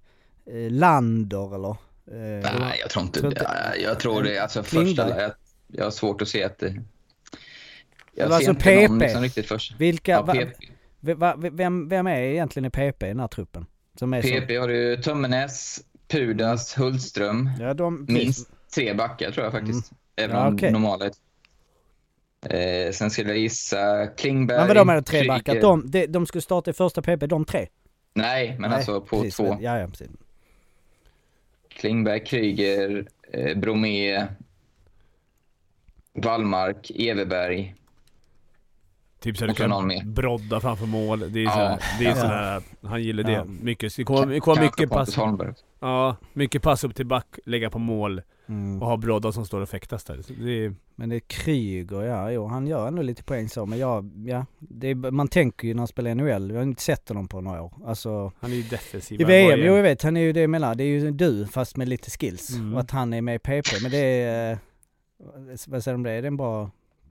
Lander eller? Eh, Nej, jag tror inte tror inte- Jag, tror det. Alltså första... Jag, jag har svårt att se att det... Jag ser alltså inte någon PP. liksom riktigt först. Vilka, Ja, va, va, vem, vem är egentligen i PP i den här truppen? Som är så, PP har du Tömmernes, Pudas, Hultström. ja, de, Minst tre backar tror jag faktiskt. Även Ja, om okej. normala eh, Sen skulle jag gissa Klingberg. Men vadå med de tre backar? De, de, de skulle starta i första PP, de tre? Nej, men Nej, alltså på precis, två. men- Ja, ja, precis. Klingberg, Kryger, eh, Bromé, Wallmark, Everberg. Typ så du kan brodda framför mål. Det är, Ja. sådär, det är Ja. sådär, han gillar det. Ja. Mycket. Det kommer, det kommer mycket pass. Ja, mycket pass upp till back, lägga på mål Mm. och ha brodda som står och fäktas där. Det är, Men det är Kryger, ja, jo han gör ändå lite poäng så, men ja, ja. Det är, man tänker ju när han spelar i NHL, vi har inte sett honom på några år. Alltså, han är ju defensiv. i VM, jo jag vet, han är ju det jag menar, det är ju du fast med lite skills. Mm. Och att han är med i PP, men det är, vad säger du om det? Är det en bra,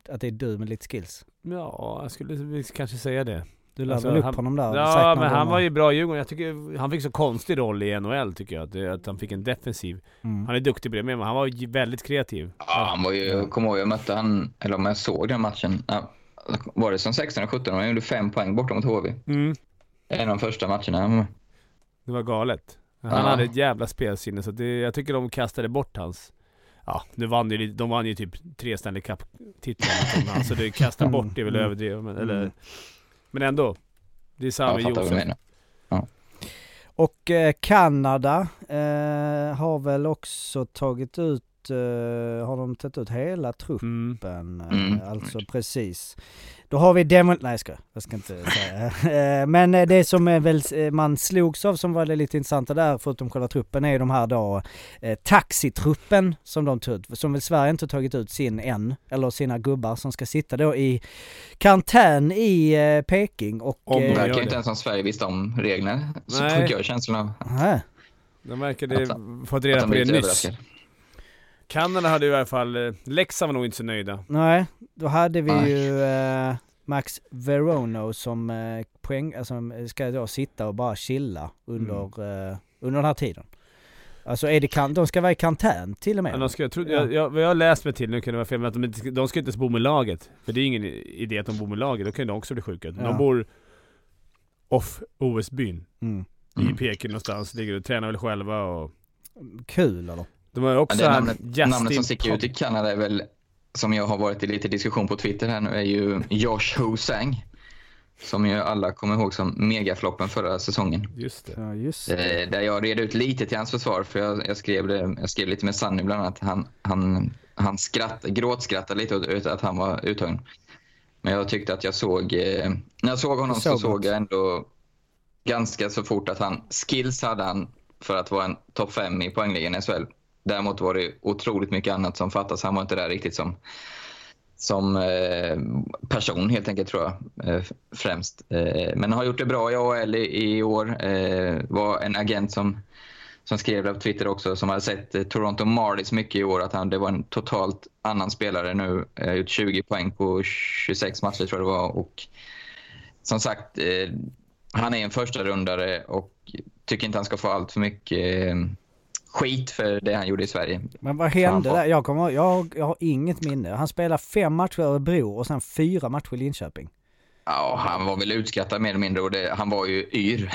att det är du med lite skills? Ja, jag skulle kanske säga det. Du lär Alltså, väl upp han- honom där? Ja, men han gånger. var ju bra i Djurgården. Jag tycker han fick så konstig roll i NHL tycker jag. Att, att han fick en defensiv. Mm. Han är duktig på det med, men han var ju väldigt kreativ. Ja, han var ju, jag kommer ihåg, jag mötte han, eller om jag såg den matchen. Var det som 16 och 17? Han gjorde fem poäng borta mot HV. Mm. En av de första matcherna. han var med. Det var galet. Han Ja. hade ett jävla spelsinne så det, jag tycker de kastade bort hans... Ja, nu vann ju, de vann ju typ tre Stanley Cup-titlar så det kasta bort det är väl Mm. överdrivet. Men, eller, Mm. men ändå. Det är samma du Josef. menar. Och eh, Kanada eh, har väl också tagit ut, eh, har de tagit ut hela truppen? Mm. eh, Mm. Alltså precis. Då har vi Demon, nej jag ska, jag ska inte säga. Eh, Men det som är väl, man slogs av som var det lite intressanta där, förutom själva truppen, är de här då taxitruppen som de tog ut, som väl Sverige inte tagit ut sin än, eller sina gubbar som ska sitta då i karantän i Peking och... Om Det de verkar ju det. inte ens som Sverige visste om reglerna. Så Nej. fick jag känslan av nej. De verkade Att fått att reda de på det nyss. överraskade. Kanada hade ju i alla fall... eh, Leksand var nog inte så nöjda. Nej, då hade vi Nej. ju eh, Max Verono som eh, poäng, alltså, ska då sitta och bara chilla under, eh, under den här tiden. Alltså är det kan, de ska vara i karantän till och med. Men de ska, jag, trodde, Ja. jag, jag, jag har läst mig till, nu kan det vara fel, men att de, inte, de ska inte ens bo med laget. För det är ingen idé att de bor med laget, då kan de också bli sjuka. Ja. De bor off OS-byn. Mm. I Mm. Peking någonstans, ligger och tränar väl själva och... Kul eller? De har ju Ja, också det namnet, namnet som sticker ut i Kanada är väl, som jag har varit i lite diskussion på Twitter här nu, är ju Josh Hosang. Som ju alla kommer ihåg som megafloppen förra säsongen. Just det. Ja just Eh, det. Där jag red ut lite till hans försvar, för jag, jag, skrev, det, jag skrev lite med Sanny bland annat. Han, han, han skratt, gråtskrattade lite åt att han var uttagen. Men jag tyckte att jag såg, eh, när jag såg honom Det så såg jag ändå ganska så fort att han, skills hade han för att vara en topp fem i poängligan i SHL. Däremot var det otroligt mycket annat som fattas. Han var inte där riktigt som, som eh, person helt enkelt tror jag eh, främst. Eh, men har gjort det bra i AHL i, i år. Eh, var en agent som, som skrev det på Twitter också som hade sett eh, Toronto Marlies mycket i år att han, det var en totalt annan spelare nu. Eh, gjort 20 poäng på 26 matcher tror jag det var. Och som sagt, eh, han är en första rundare och tycker inte han ska få allt för mycket skit för det han gjorde i Sverige. Men vad hände där? Jag, kommer, jag, har- jag har inget minne. Han spelade fem matcher i Örebro och sen fyra matcher i Linköping. Ja, han var väl utskattad mer eller mindre och det, han var ju yr.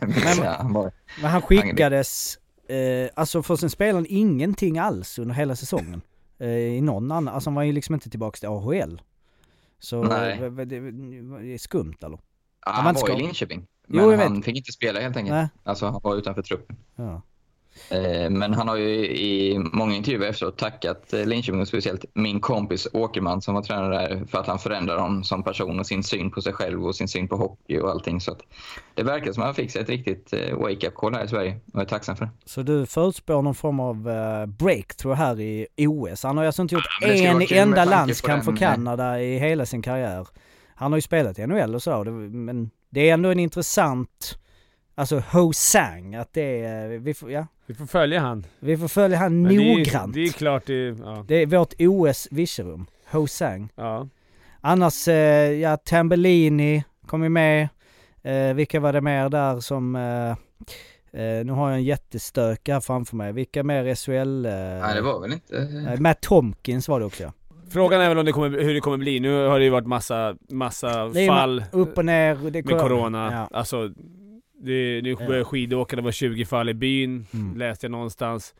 Men-. Han var, Men han skickades, eh, alltså för sen spelade han ingenting alls under hela säsongen. Eh, I någon annan, alltså han var ju liksom inte tillbaks till AHL. Så Nej. eh, det, det, det är skumt eller? ja, var han inte var i. Linköping. Jo, Men jag han vet. fick inte spela helt enkelt. Nej. Alltså han var utanför truppen. Ja. Eh, Men han har ju i många intervjuer efteråt tackat eh, Linköping och speciellt min kompis Åkerman som var tränare där för att han förändrar honom som person och sin syn på sig själv och sin syn på hockey och allting. Så att det verkar som att han fick sig ett riktigt eh, wake-up call här i Sverige och jag är tacksam för det. Så du förutspår någon form av breakthrough här i OS. Han har ju alltså inte gjort Ja, en enda landskamp för Kanada i hela sin karriär. Han har ju spelat i NHL och det- men det är ändå en intressant, alltså Ho-Sang, att det är, vi får, ja, Vi får följa han. vi får följa han Men det är ju- noggrant. Det är klart det är, ja. Det är vårt OS Virserum, Ho-Sang. ja. Annars, eh, ja, Tambellini kom ju med. Eh, vilka var det mer där som... Eh, eh, nu har jag en jättestök här framför mig. Vilka mer SHL... Eh, Nej, det var väl inte... eh, Matt Tomkins var det också ja. Frågan är väl om det kommer, hur det kommer bli. Nu har det ju varit massa, massa fall Upp och ner. Det med corona. Ja. Alltså, det, nu börjar Ja. skidåka, det var 20 fall i byn, Mm. läste jag någonstans.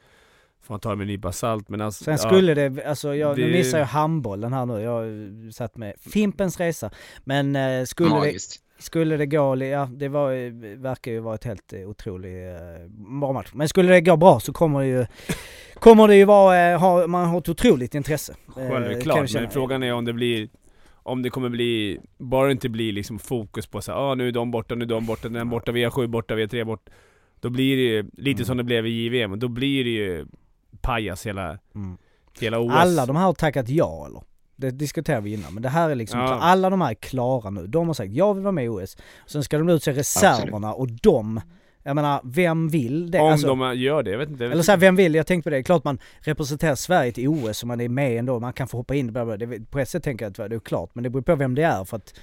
Får man ta det med en nypa salt men alltså... Sen ja. skulle det, alltså jag, nu Det- missar jag handbollen här nu. Jag har satt med Fimpens Resa. Men eh, skulle, det, Magiskt. skulle det gå, ja det var, eh, verkar ju vara ett helt eh, otroligt eh, bra match. Men skulle det gå bra så kommer det ju, kommer det ju vara, eh, ha, man har ett otroligt intresse. Eh, Självklart, känna. men frågan är om det blir... Om det kommer bli... Bara det inte blir liksom fokus på så här, ah, nu är de borta, nu är de borta, den borta, vi har sju borta, vi har tre borta. Då blir det ju lite Mm. som det blev i JVM, då blir det ju pajas hela, Mm. hela OS. Alla de här har tackat ja eller? Det diskuterade vi innan, men det här är liksom, Ja. alla de här är klara nu. De har sagt jag vill vara med i OS. Sen ska de utse reserverna och de, jag menar, vem vill det? Om Alltså, de gör det, jag vet inte. Jag vet eller så här, vem vill? Jag tänkte på det, klart man representerar Sverige till OS och man är med ändå, man kan få hoppa in, bla bla. Det, på ett sätt tänker jag att det är klart, men det beror på vem det är för att,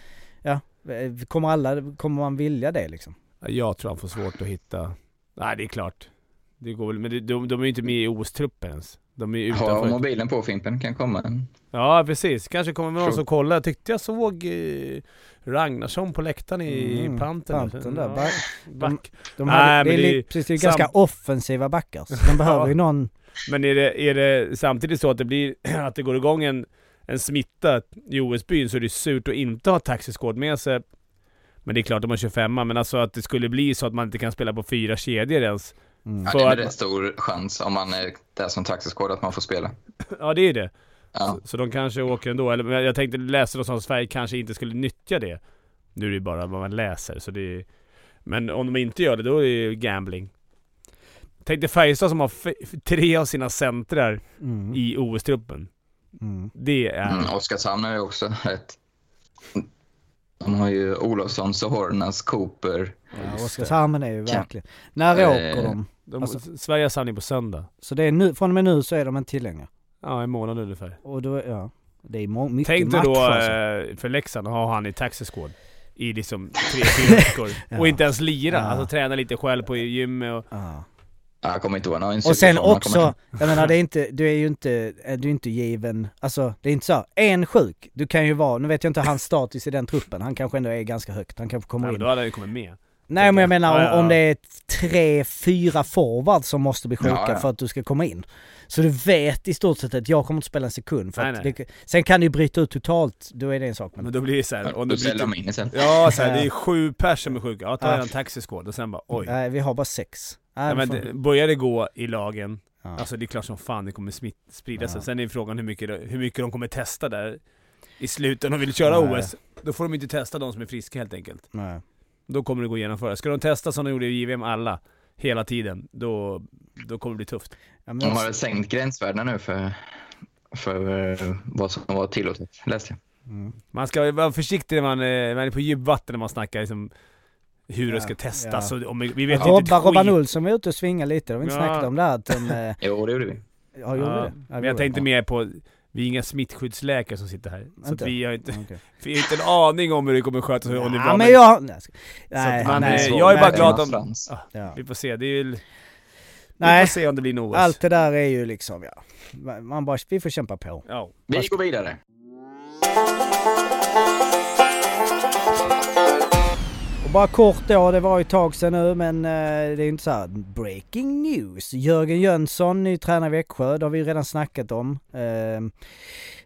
ja, eh, kommer alla, kommer man vilja det liksom? Jag tror han får svårt att hitta... Nej, det är klart. Det går väl, men de, de är ju inte med i OS-truppen ens. De är ju Ha utanför. mobilen på Fimpen kan komma en. Ja, precis. Kanske kommer någon som kollar. Jag tyckte jag såg eh, Ragnarsson på läktaren i Mm, Pantern. Pantern där, Ja, back. back. De Nej, hade, det är, det är precis, det är ganska offensiva backar, de behöver ju någon, Men är det, är det samtidigt så att det blir, att det går igång en, en smitta i OS-byn så är det surt att inte ha taxiskåd med sig. Men det är klart, de har 25 men alltså att det skulle bli så att man inte kan spela på fyra kedjor ens. Mm. Ja, det är att- en rätt stor chans om man är där som taxiskåd att man får spela. Ja, det är det. Ja. Så, så de kanske åker ändå. Eller, men jag tänkte läsa någonstans att Sverige kanske inte skulle nyttja det. Nu är det ju bara vad man läser, så det är, Men om de inte gör det, då är det ju gambling. Tänk dig Färjestad som har tre av sina centrar Mm. i OS-truppen. Mm. Det är... Mm, Oskarshamn är ju också rätt. De har ju Olofsson, Sohornas, Cooper. Ja, Oskarshamn är ju verkligen... När Eh, åker de? De, Alltså- Sverige har samling på söndag. Så det är nu, från och med nu så är de inte tillgängliga? Ja, en månad ungefär. Och då, ja. Det är må- mycket Tänk dig då alltså. eh, för Leksand ha han i taxisquad i liksom tre, fyra veckor. Ja. Och inte ens lira. Ja. Alltså träna lite själv på gymmet och... Ja. Ja, jag kommer inte har en Och sen också, jag menar det är inte, du är ju inte, är du är inte given, alltså det är inte så, en sjuk, du kan ju vara, nu vet jag inte hans status i den truppen, han kanske ändå är ganska högt, han kanske kommer Ja, men in. då hade han ju kommit med. Nej men jag menar Ja, ja, om, om ja. det är tre, fyra forwards som måste bli sjuka Ja, ja. för att du ska komma in. Så du vet i stort sett att jag kommer inte spela en sekund för Nej, att nej. Det, sen kan det ju bryta ut totalt, då är det en sak men... Men då blir det såhär... Och då ställer de in istället. Ja, så här, det är sju pers som är sjuka. Ja, ta Ja. en taxiskåd och sen bara oj. Nej vi har bara sex. Nej, Ja, men det, börjar det gå i lagen, ja. alltså det är klart som fan det kommer smitt, sprida sig. Ja. Sen är frågan hur mycket, hur mycket de kommer testa där i slutet. Om de vill köra Nej. OS, då får de inte testa de som är friska helt enkelt. Nej. Då kommer det gå att genomföra. Ska de testa som de gjorde i JVM alla, hela tiden, då, då kommer det bli tufft. Ja, men De har sänkt gränsvärdena nu för, för eh, vad som var tillåtet, läste jag. mm. Man ska vara försiktig när man, eh, man är på djupvatten när man snackar liksom hur det ska Ja, testas. ja. och Om, vi vet ju Robba, inte Robban skit. Olsson var ute och svingade lite, de har inte Ja. snackat om det här att de... eh, Jo, det gjorde vi. Ja, gjorde Ja, det? Ja, men det jag tänkte det. mer på, vi är inga smittskyddsläkare som sitter här. Så Inte? att vi har inte, Okej. vi har inte en aning om hur det kommer skötas och. Ja, men jag... Nej, nej, man, nej, jag är bara glad om-. Ja. Vi får se, det är väl... Nej. Vi får se om det blir något. Allt det där är ju liksom, ja. Man bara, vi får kämpa på. Ja. Vi går vidare. Bara kort då, det var ju ett tag sedan nu men eh, det är inte så här breaking news. Jörgen Jönsson, ny tränare i Växjö, det har vi ju redan snackat om. Eh,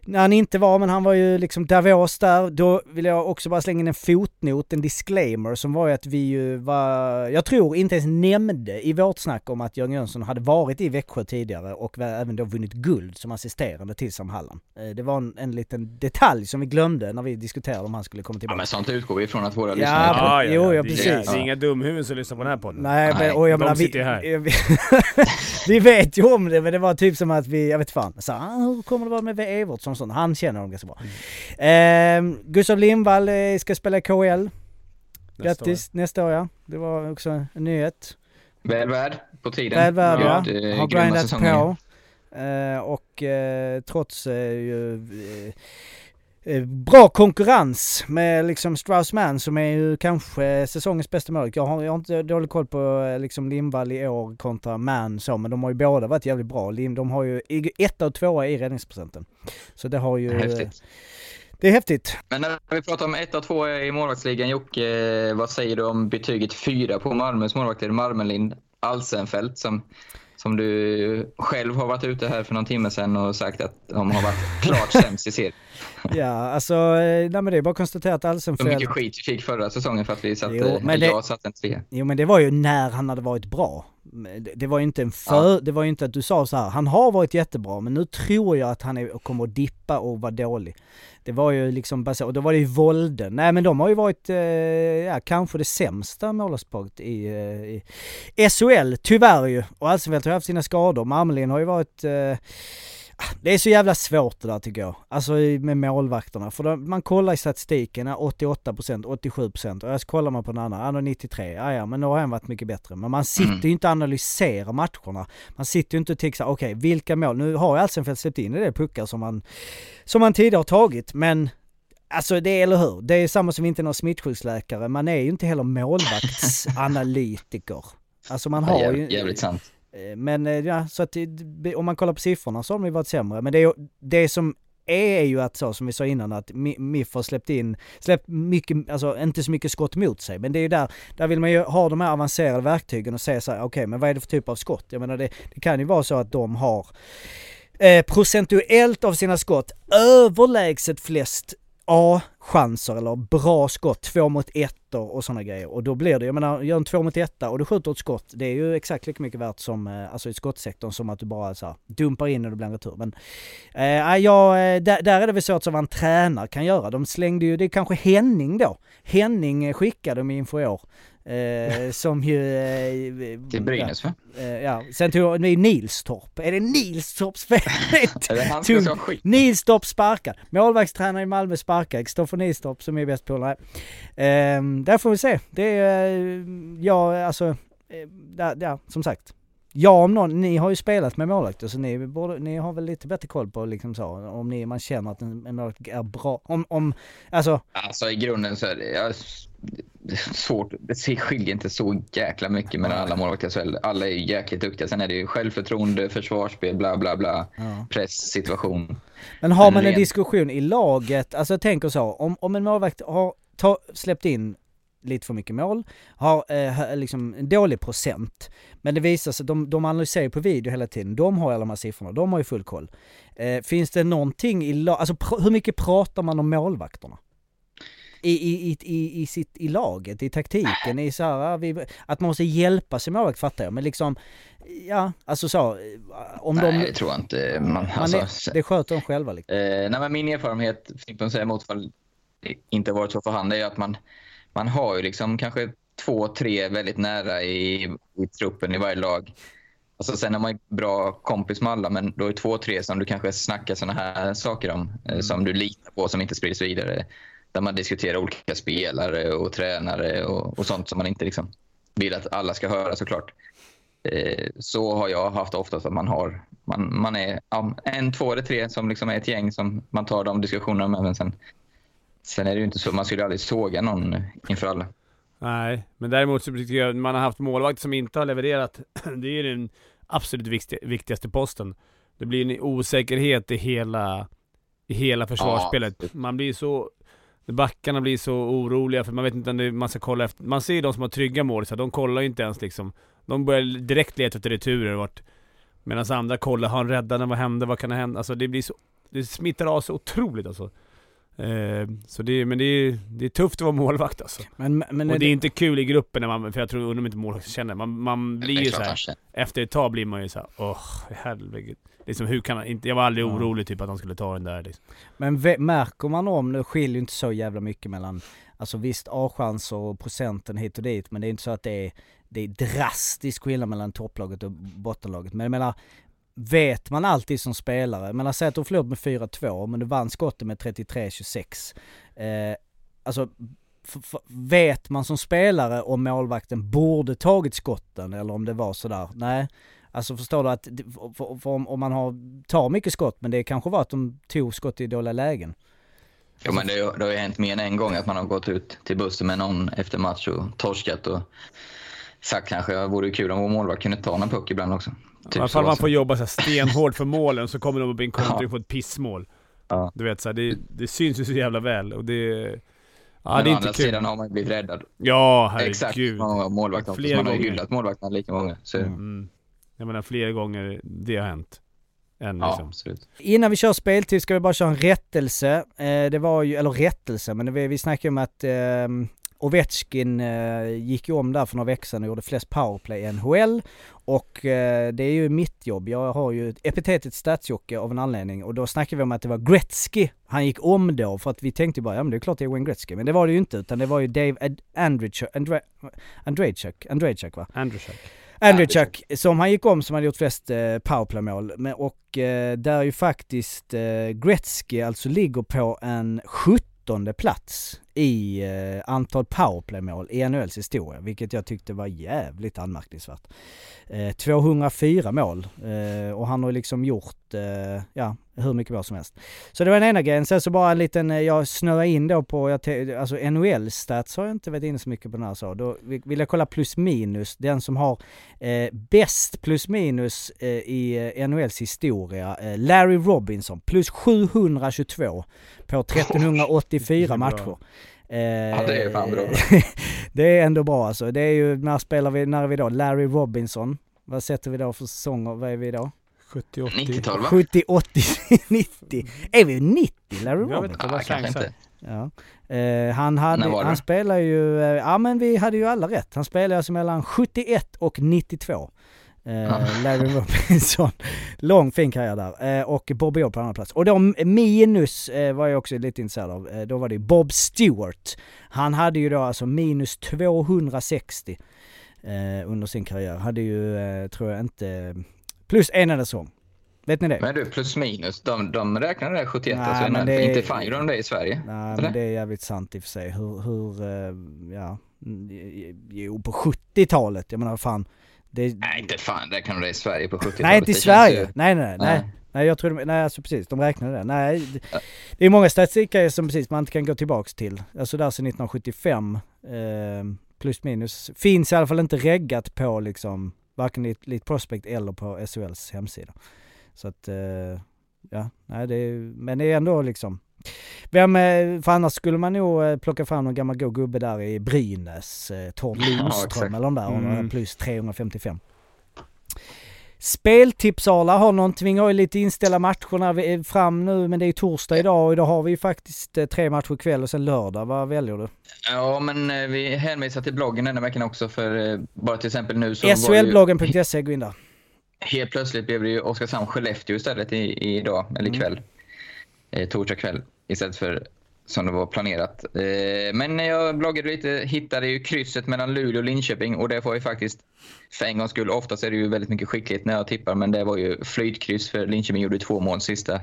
när han inte var, men han var ju liksom Davos där. Då vill jag också bara slänga in en fotnot, en disclaimer som var ju att vi ju var, jag tror inte ens nämnde i vårt snack om att Jörgen Jönsson hade varit i Växjö tidigare och även då vunnit guld som assisterande till Sam Hallam. Eh, Det var en, en liten detalj som vi glömde när vi diskuterade om han skulle komma Ja, tillbaka. men sånt utgår vi ifrån att våra Ja, lyssnare men- jo, ja, det, precis. är, det är inga dumhuvuden som lyssnar på den här podden. Nej, Nej, men, och jag de menar, vi, sitter ju här. vi, vi vet ju om det men det var typ som att vi, jag vet fan, så, ah, hur kommer det vara med. Evertsson sånt? Han känner dem ganska bra. Mm. Eh, Gustav Lindvall eh, ska spela i KL. Nästa Grattis, nästa år ja. Det var också en nyhet. Väl värd på tiden. Väl värd ja. Har grindat på. Eh, och eh, trots eh, ju, bra konkurrens med liksom Strauss-Mann som är ju kanske säsongens bästa mål. Jag har, jag har inte dålig koll på eh, liksom Lindvall i år kontra Mann så, men de har ju båda varit jävligt bra. Lim- De har ju etta och tvåa i räddningsprocenten. Så det har ju... Häftigt. Det är häftigt. Men när vi pratar om ett och två i målvaktsligan, Jocke, vad säger du om betyget fyra på Malmös målvakter? Marmelind Alsenfelt som, som du själv har varit ute här för någon timme sedan och sagt att de har varit klart sämst i serien. Ja, alltså, eh, nej men det är bara att konstatera att Alsenfelt... mycket skit vi fick förra säsongen för att vi satte, Jo, men det- jag satte en trea. Jo men det var ju när han hade varit bra. Det- Det var ju inte en för, det var ju inte att du sa så här. han har varit jättebra men nu tror jag att han är, kommer att dippa och vara dålig. Det var ju liksom baserat, och då var det ju Volden. Nej men de har ju varit, eh, ja kanske det sämsta målvaktsparet i, eh, i SHL, tyvärr ju. Och Alsenfelt har haft sina skador. Marmelin har ju varit eh, det är så jävla svårt det där tycker jag. Alltså med målvakterna. För då, man kollar i statistiken, är 88%, 87% och jag kollar man på den andra, han har 93, ja ja men då har han varit mycket bättre. Men man sitter Mm. ju inte och analyserar matcherna. Man sitter ju inte och tänker så okej vilka mål, nu har ju Alsenfelt släppt in i det puckar som han, som han tidigare har tagit men Alltså det är, eller hur? Det är samma som inte någon smittskyddsläkare, man är ju inte heller målvaktsanalytiker. Alltså man har ju... Jävligt, jävligt sant. Eh, men eh, ja, så att om man kollar på siffrorna så har de ju varit sämre. Men det, är, det som är, är ju att så som vi sa innan att MIF har släppt in, släppt mycket, alltså inte så mycket skott mot sig. Men det är ju där, där vill man ju ha de här avancerade verktygen och se så här, okej men vad är det för typ av skott? Jag menar det, det kan ju vara så att de har eh, procentuellt av sina skott överlägset flest A-chanser eller bra skott, två mot ettor och sådana grejer. Och då blir det, jag menar, gör en två mot etta och du skjuter ett skott, det är ju exakt lika mycket värt som, eh, alltså i skottsektorn som att du bara så här, dumpar in och det blir en retur. Men eh, ja, eh, där, där är det väl så att vad en tränare kan göra. De slängde ju, det är kanske Henning då. Henning skickade dem inför i år. Eh, som ju... Eh, Till Brynäs va? Ja, eh, ja. Sen tog det är Nilstorp. Är det Nilstorps fel? Han skit. Nilstorp sparkad. Målvaktstränare i Malmö sparkad. Kristoffer Nilstorp som är bäst polare. Ehm, där får vi se. Det är, eh, ja alltså, eh, där, där, som sagt. Ja om någon, ni har ju spelat med målvakter så ni, borde, ni har väl lite bättre koll på liksom så, om ni, man känner att en, en målvakt är bra. Om, om, alltså, Alltså i grunden så är det, ja, det är svårt. Det skiljer inte så jäkla mycket mellan alla målvakter. Så alla är ju jäkligt duktiga. Sen är det ju självförtroende, försvarsspel, bla bla bla. ja. Presssituation. Men har man en diskussion i laget, alltså jag tänker så, om, om en målvakt har ta, släppt in lite för mycket mål, har eh, liksom en dålig procent, men det visar sig, de, de analyserar på video hela tiden, de har alla de här siffrorna, de har ju full koll. Eh, finns det någonting i lag, alltså pr- hur mycket pratar man om målvakterna? I, i, i, i, sitt, I laget, i taktiken, i så här, ja, vi, att man måste hjälpa sin målvakt fattar jag, men liksom, ja, alltså så, eh, om Nej, de... det tror jag inte. Man, Man alltså, är, det sköter de själva liksom. Eh, nej, men min erfarenhet, Fimpen säger emot fall det inte varit så för hand, är ju att man, man har ju liksom kanske två, tre väldigt nära i, i truppen i varje lag. Alltså sen är man ju bra kompis med alla, men då är det två, tre som du kanske snackar såna här saker om, eh, som du litar på, som inte sprids vidare. Där man diskuterar olika spelare och tränare och, och sånt som man inte liksom vill att alla ska höra såklart. Eh, så har jag haft oftast att man har man, man är ja, en, två eller tre som liksom är ett gäng som man tar de diskussionerna med. Men sen, sen är det ju inte så, man skulle aldrig såga någon inför alla. Nej, men däremot så tycker jag man har haft målvakter som inte har levererat. Det är ju den absolut vikti- viktigaste posten. Det blir en osäkerhet i hela, i hela försvarsspelet. absolut. man blir så... backarna blir så oroliga för man vet inte om det, man ska kolla efter, man ser ju de som har trygga mål så de kollar ju inte ens liksom, de börjar direkt leta efter returer vart, medan andra kollar, har han räddat den, vad hände, vad kan hända? Alltså det blir så, det smittar av så otroligt alltså. Eh, så det, men det är, det är tufft att vara målvakt alltså. Men, men Och är det är inte kul i gruppen när man, för jag tror undrar om inte målvakten känner man, man blir ju såhär, efter ett tag blir man ju såhär, åh helvete. Liksom hur kan inte, jag var aldrig Ja. orolig typ att han skulle ta den där liksom. Men ve- märker man om, nu skiljer ju inte så jävla mycket mellan, alltså visst A-chanser och procenten hit och dit, men det är inte så att det är, det är drastisk skillnad mellan topplaget och bottenlaget. Men jag menar, vet man alltid som spelare, men säg att de förlorade med 4-2, men du vann skottet med 33-26. Eh, alltså, vet man som spelare om målvakten borde tagit skotten eller om det var sådär? Nej. Alltså förstår du att, för, för, om, om man har, tar mycket skott, men det kanske var att de tog skott i dåliga lägen. Jo, men det, det har ju hänt mer än en gång att man har gått ut till bussen med någon efter match och torskat och sagt kanske det vore kul om vår målvakt kunde ta någon puck ibland också. Typ I alla så, fall man alltså. får jobba så här stenhårt för målen, så kommer de upp i en kontring på ett pissmål. Ja. Du vet så här, det, det syns ju så jävla väl och det... Ja Men det är å andra kul. sidan har man blivit räddad. Ja Exakt herregud. många målvakter. Fler så Man har gånger. hyllat målvakterna lika många. Så, Mm. Jag menar flera gånger det har hänt. Än ja, liksom. absolut. Innan vi kör speltid ska vi bara köra en rättelse. Eh, det var ju, eller rättelse, men vi, vi snackade om att eh, Ovechkin eh, gick ju om där för några veckor sedan och gjorde flest powerplay i NHL. Och eh, det är ju mitt jobb. Jag har ju epitetet Statsjocke av en anledning och då snackade vi om att det var Gretzky han gick om då för att vi tänkte bara ja men det är klart det är Wayne Gretzky. Men det var det ju inte utan det var ju Dave Ad- Andrejchuk, Andre, Andrejchuk, Andrejchuk va? Andrewchuk. Andrejchuk, som han gick om som hade gjort flest eh, powerplaymål. Och eh, där ju faktiskt eh, Gretzky alltså ligger på en 17 plats i eh, antal powerplaymål i NHLs historia, vilket jag tyckte var jävligt anmärkningsvärt. Eh, 204 mål eh, och han har liksom gjort, eh, ja, hur mycket mål som helst. Så det var den ena grejen. Sen så bara en liten, eh, jag snöade in då på, jag te- alltså NHL-stats har jag inte varit inne så mycket på den här så. Då vill jag kolla plus minus, den som har eh, bäst plus minus eh, i eh, NHLs historia, eh, Larry Robinson, plus 722 på 1384 bra. matcher. Eh, Ja, det är fan bra. det är ändå bra alltså. Det är ju, när spelar vi, när är vi då? Larry Robinson. Vad sätter vi då för säsonger? Vad är vi då? 70-80. 90-tal va? 70, 80, 90. Är vi 90 Larry Jag vet Robinson? inte, Ja, vad kanske inte. Ja. Eh, han hade, han spelar ju, eh, ja men vi hade ju alla rätt. Han spelar alltså mellan 71 och 92. Eh, Larry Robinson. Lång fin karriär där. Eh, och Bobby Orr på andra plats. Och då minus eh, var jag också lite intresserad av. Eh, då var det Bob Stewart. Han hade ju då alltså minus 260 eh, under sin karriär. Hade ju, eh, tror jag inte, plus en enda säsong. Vet ni det? Men du, plus minus, de, de räknar det där 71 Nej, alltså, men det- Inte fan gjorde de det i Sverige. Nej Eller? men det är jävligt sant i och för sig. Hur, hur eh, ja, jo på 70-talet, jag menar fan. Det, Nej, inte fan räknar de det i Sverige på 70-talet. nej inte i Sverige. ju- Nej, nej, nej, nej. Nej. Nej jag tror de, nej alltså precis, de räknade det. Nej, det, det är många statistiker som precis man inte kan gå tillbaks till. Alltså där sedan 1975, eh, plus minus. Finns i alla fall inte reggat på liksom, varken i Elite Prospect eller på SHLs hemsida. Så att, eh, ja, nej det är, men det är ändå liksom vem, eh, för annars skulle man nog eh, plocka fram någon gammal god gubbe där i Brynäs, Ja, Lundström exakt. eller de där, Mm. plus 355. Speltips-Arla har någonting, vi har ju lite inställda matcher när vi är fram nu men det är torsdag idag och idag har vi ju faktiskt eh, tre matcher ikväll och sen lördag. Vad väljer du? Ja, men eh, vi hänvisar till bloggen denna veckan också för eh, bara till exempel nu så det ju, SHLbloggen.se, gå in där. helt plötsligt blev det ju Oskarshamn-Skellefteå istället i, i idag, eller Mm. ikväll. Eh, torsdag kväll istället för som det var planerat. Eh, men när jag bloggade lite hittade jag ju krysset mellan Luleå och Linköping och det var ju faktiskt för en gångs skull, oftast är det ju väldigt mycket skicklighet när jag tippar, men det var ju flytkryss för Linköping gjorde två mål sista,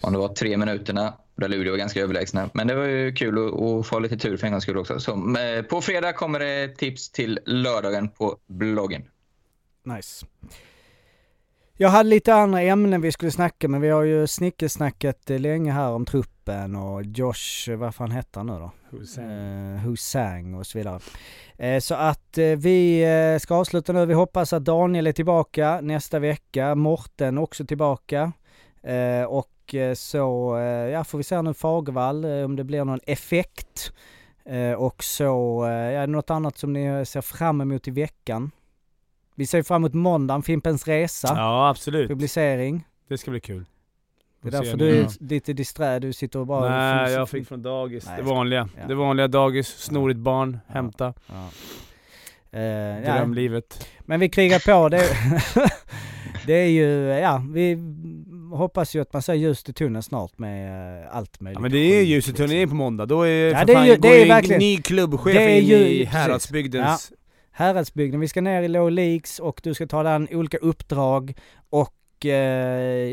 om det var tre minuterna, där Luleå var ganska överlägsna. Men det var ju kul att, att få lite tur för en gångs skull också. Så, eh, på fredag kommer det tips till lördagen på bloggen. Nice. Jag hade lite andra ämnen vi skulle snacka men vi har ju snickesnackat eh, länge här om truppen och Josh, eh, vad fan hette han nu då? Eh, Husang och så vidare. Eh, så att eh, vi eh, ska avsluta nu. Vi hoppas att Daniel är tillbaka nästa vecka. Morten också tillbaka. Eh, och eh, så eh, ja, får vi se nu Fagervall eh, om det blir någon effekt. Eh, och så, eh, ja, är det något annat som ni ser fram emot i veckan? Vi ser fram emot måndagen, Fimpens Resa, Ja, absolut. publicering. Det ska bli kul. Det är därför du är lite disträ, du sitter och bara... Nej, jag fick från dagis. Nej, det vanliga. ja. Det vanliga dagis, snorigt barn, Ja. hämta, Ja. Ja, drömlivet. men vi krigar på. Det, det är ju, ja, vi hoppas ju att man ser ljust i tunneln snart med eh, allt möjligt. Ja men det är ljus i liksom. turnén på måndag. Då är Ja, det är ju- det är en verkligen- ny klubbchef det är in ju- i precis. Häradsbygdens... Häradsbygden, vi ska ner i Low Leaks och du ska ta den olika uppdrag och eh,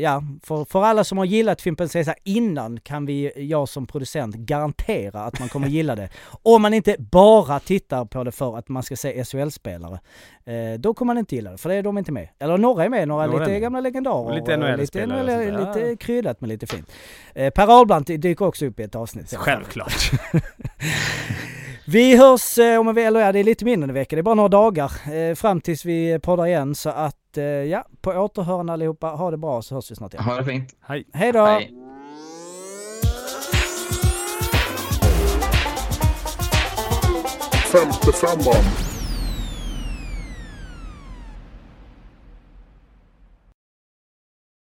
ja, för, för alla som har gillat Fimpens Resa innan kan vi, jag som producent, garantera att man kommer gilla det. Om man inte bara tittar på det för att man ska se SHL-spelare. Eh, då kommer man inte gilla det, för det är de inte med. Eller några är med, några, Några lite med. gamla legendarer. Och lite NHL-spelare lite, där. lite kryddat men lite fint. Eh, per Ahlbrandt dyker också upp i ett avsnitt. Självklart. Vi hörs eh, om en vecka, eller ja det är lite mindre än en vecka, det är bara några dagar eh, fram tills vi poddar igen. Så att ja, på återhörande allihopa, ha det bra så hörs vi snart igen. Ha det fint. Hej. Hej då! Hej. Femte femman.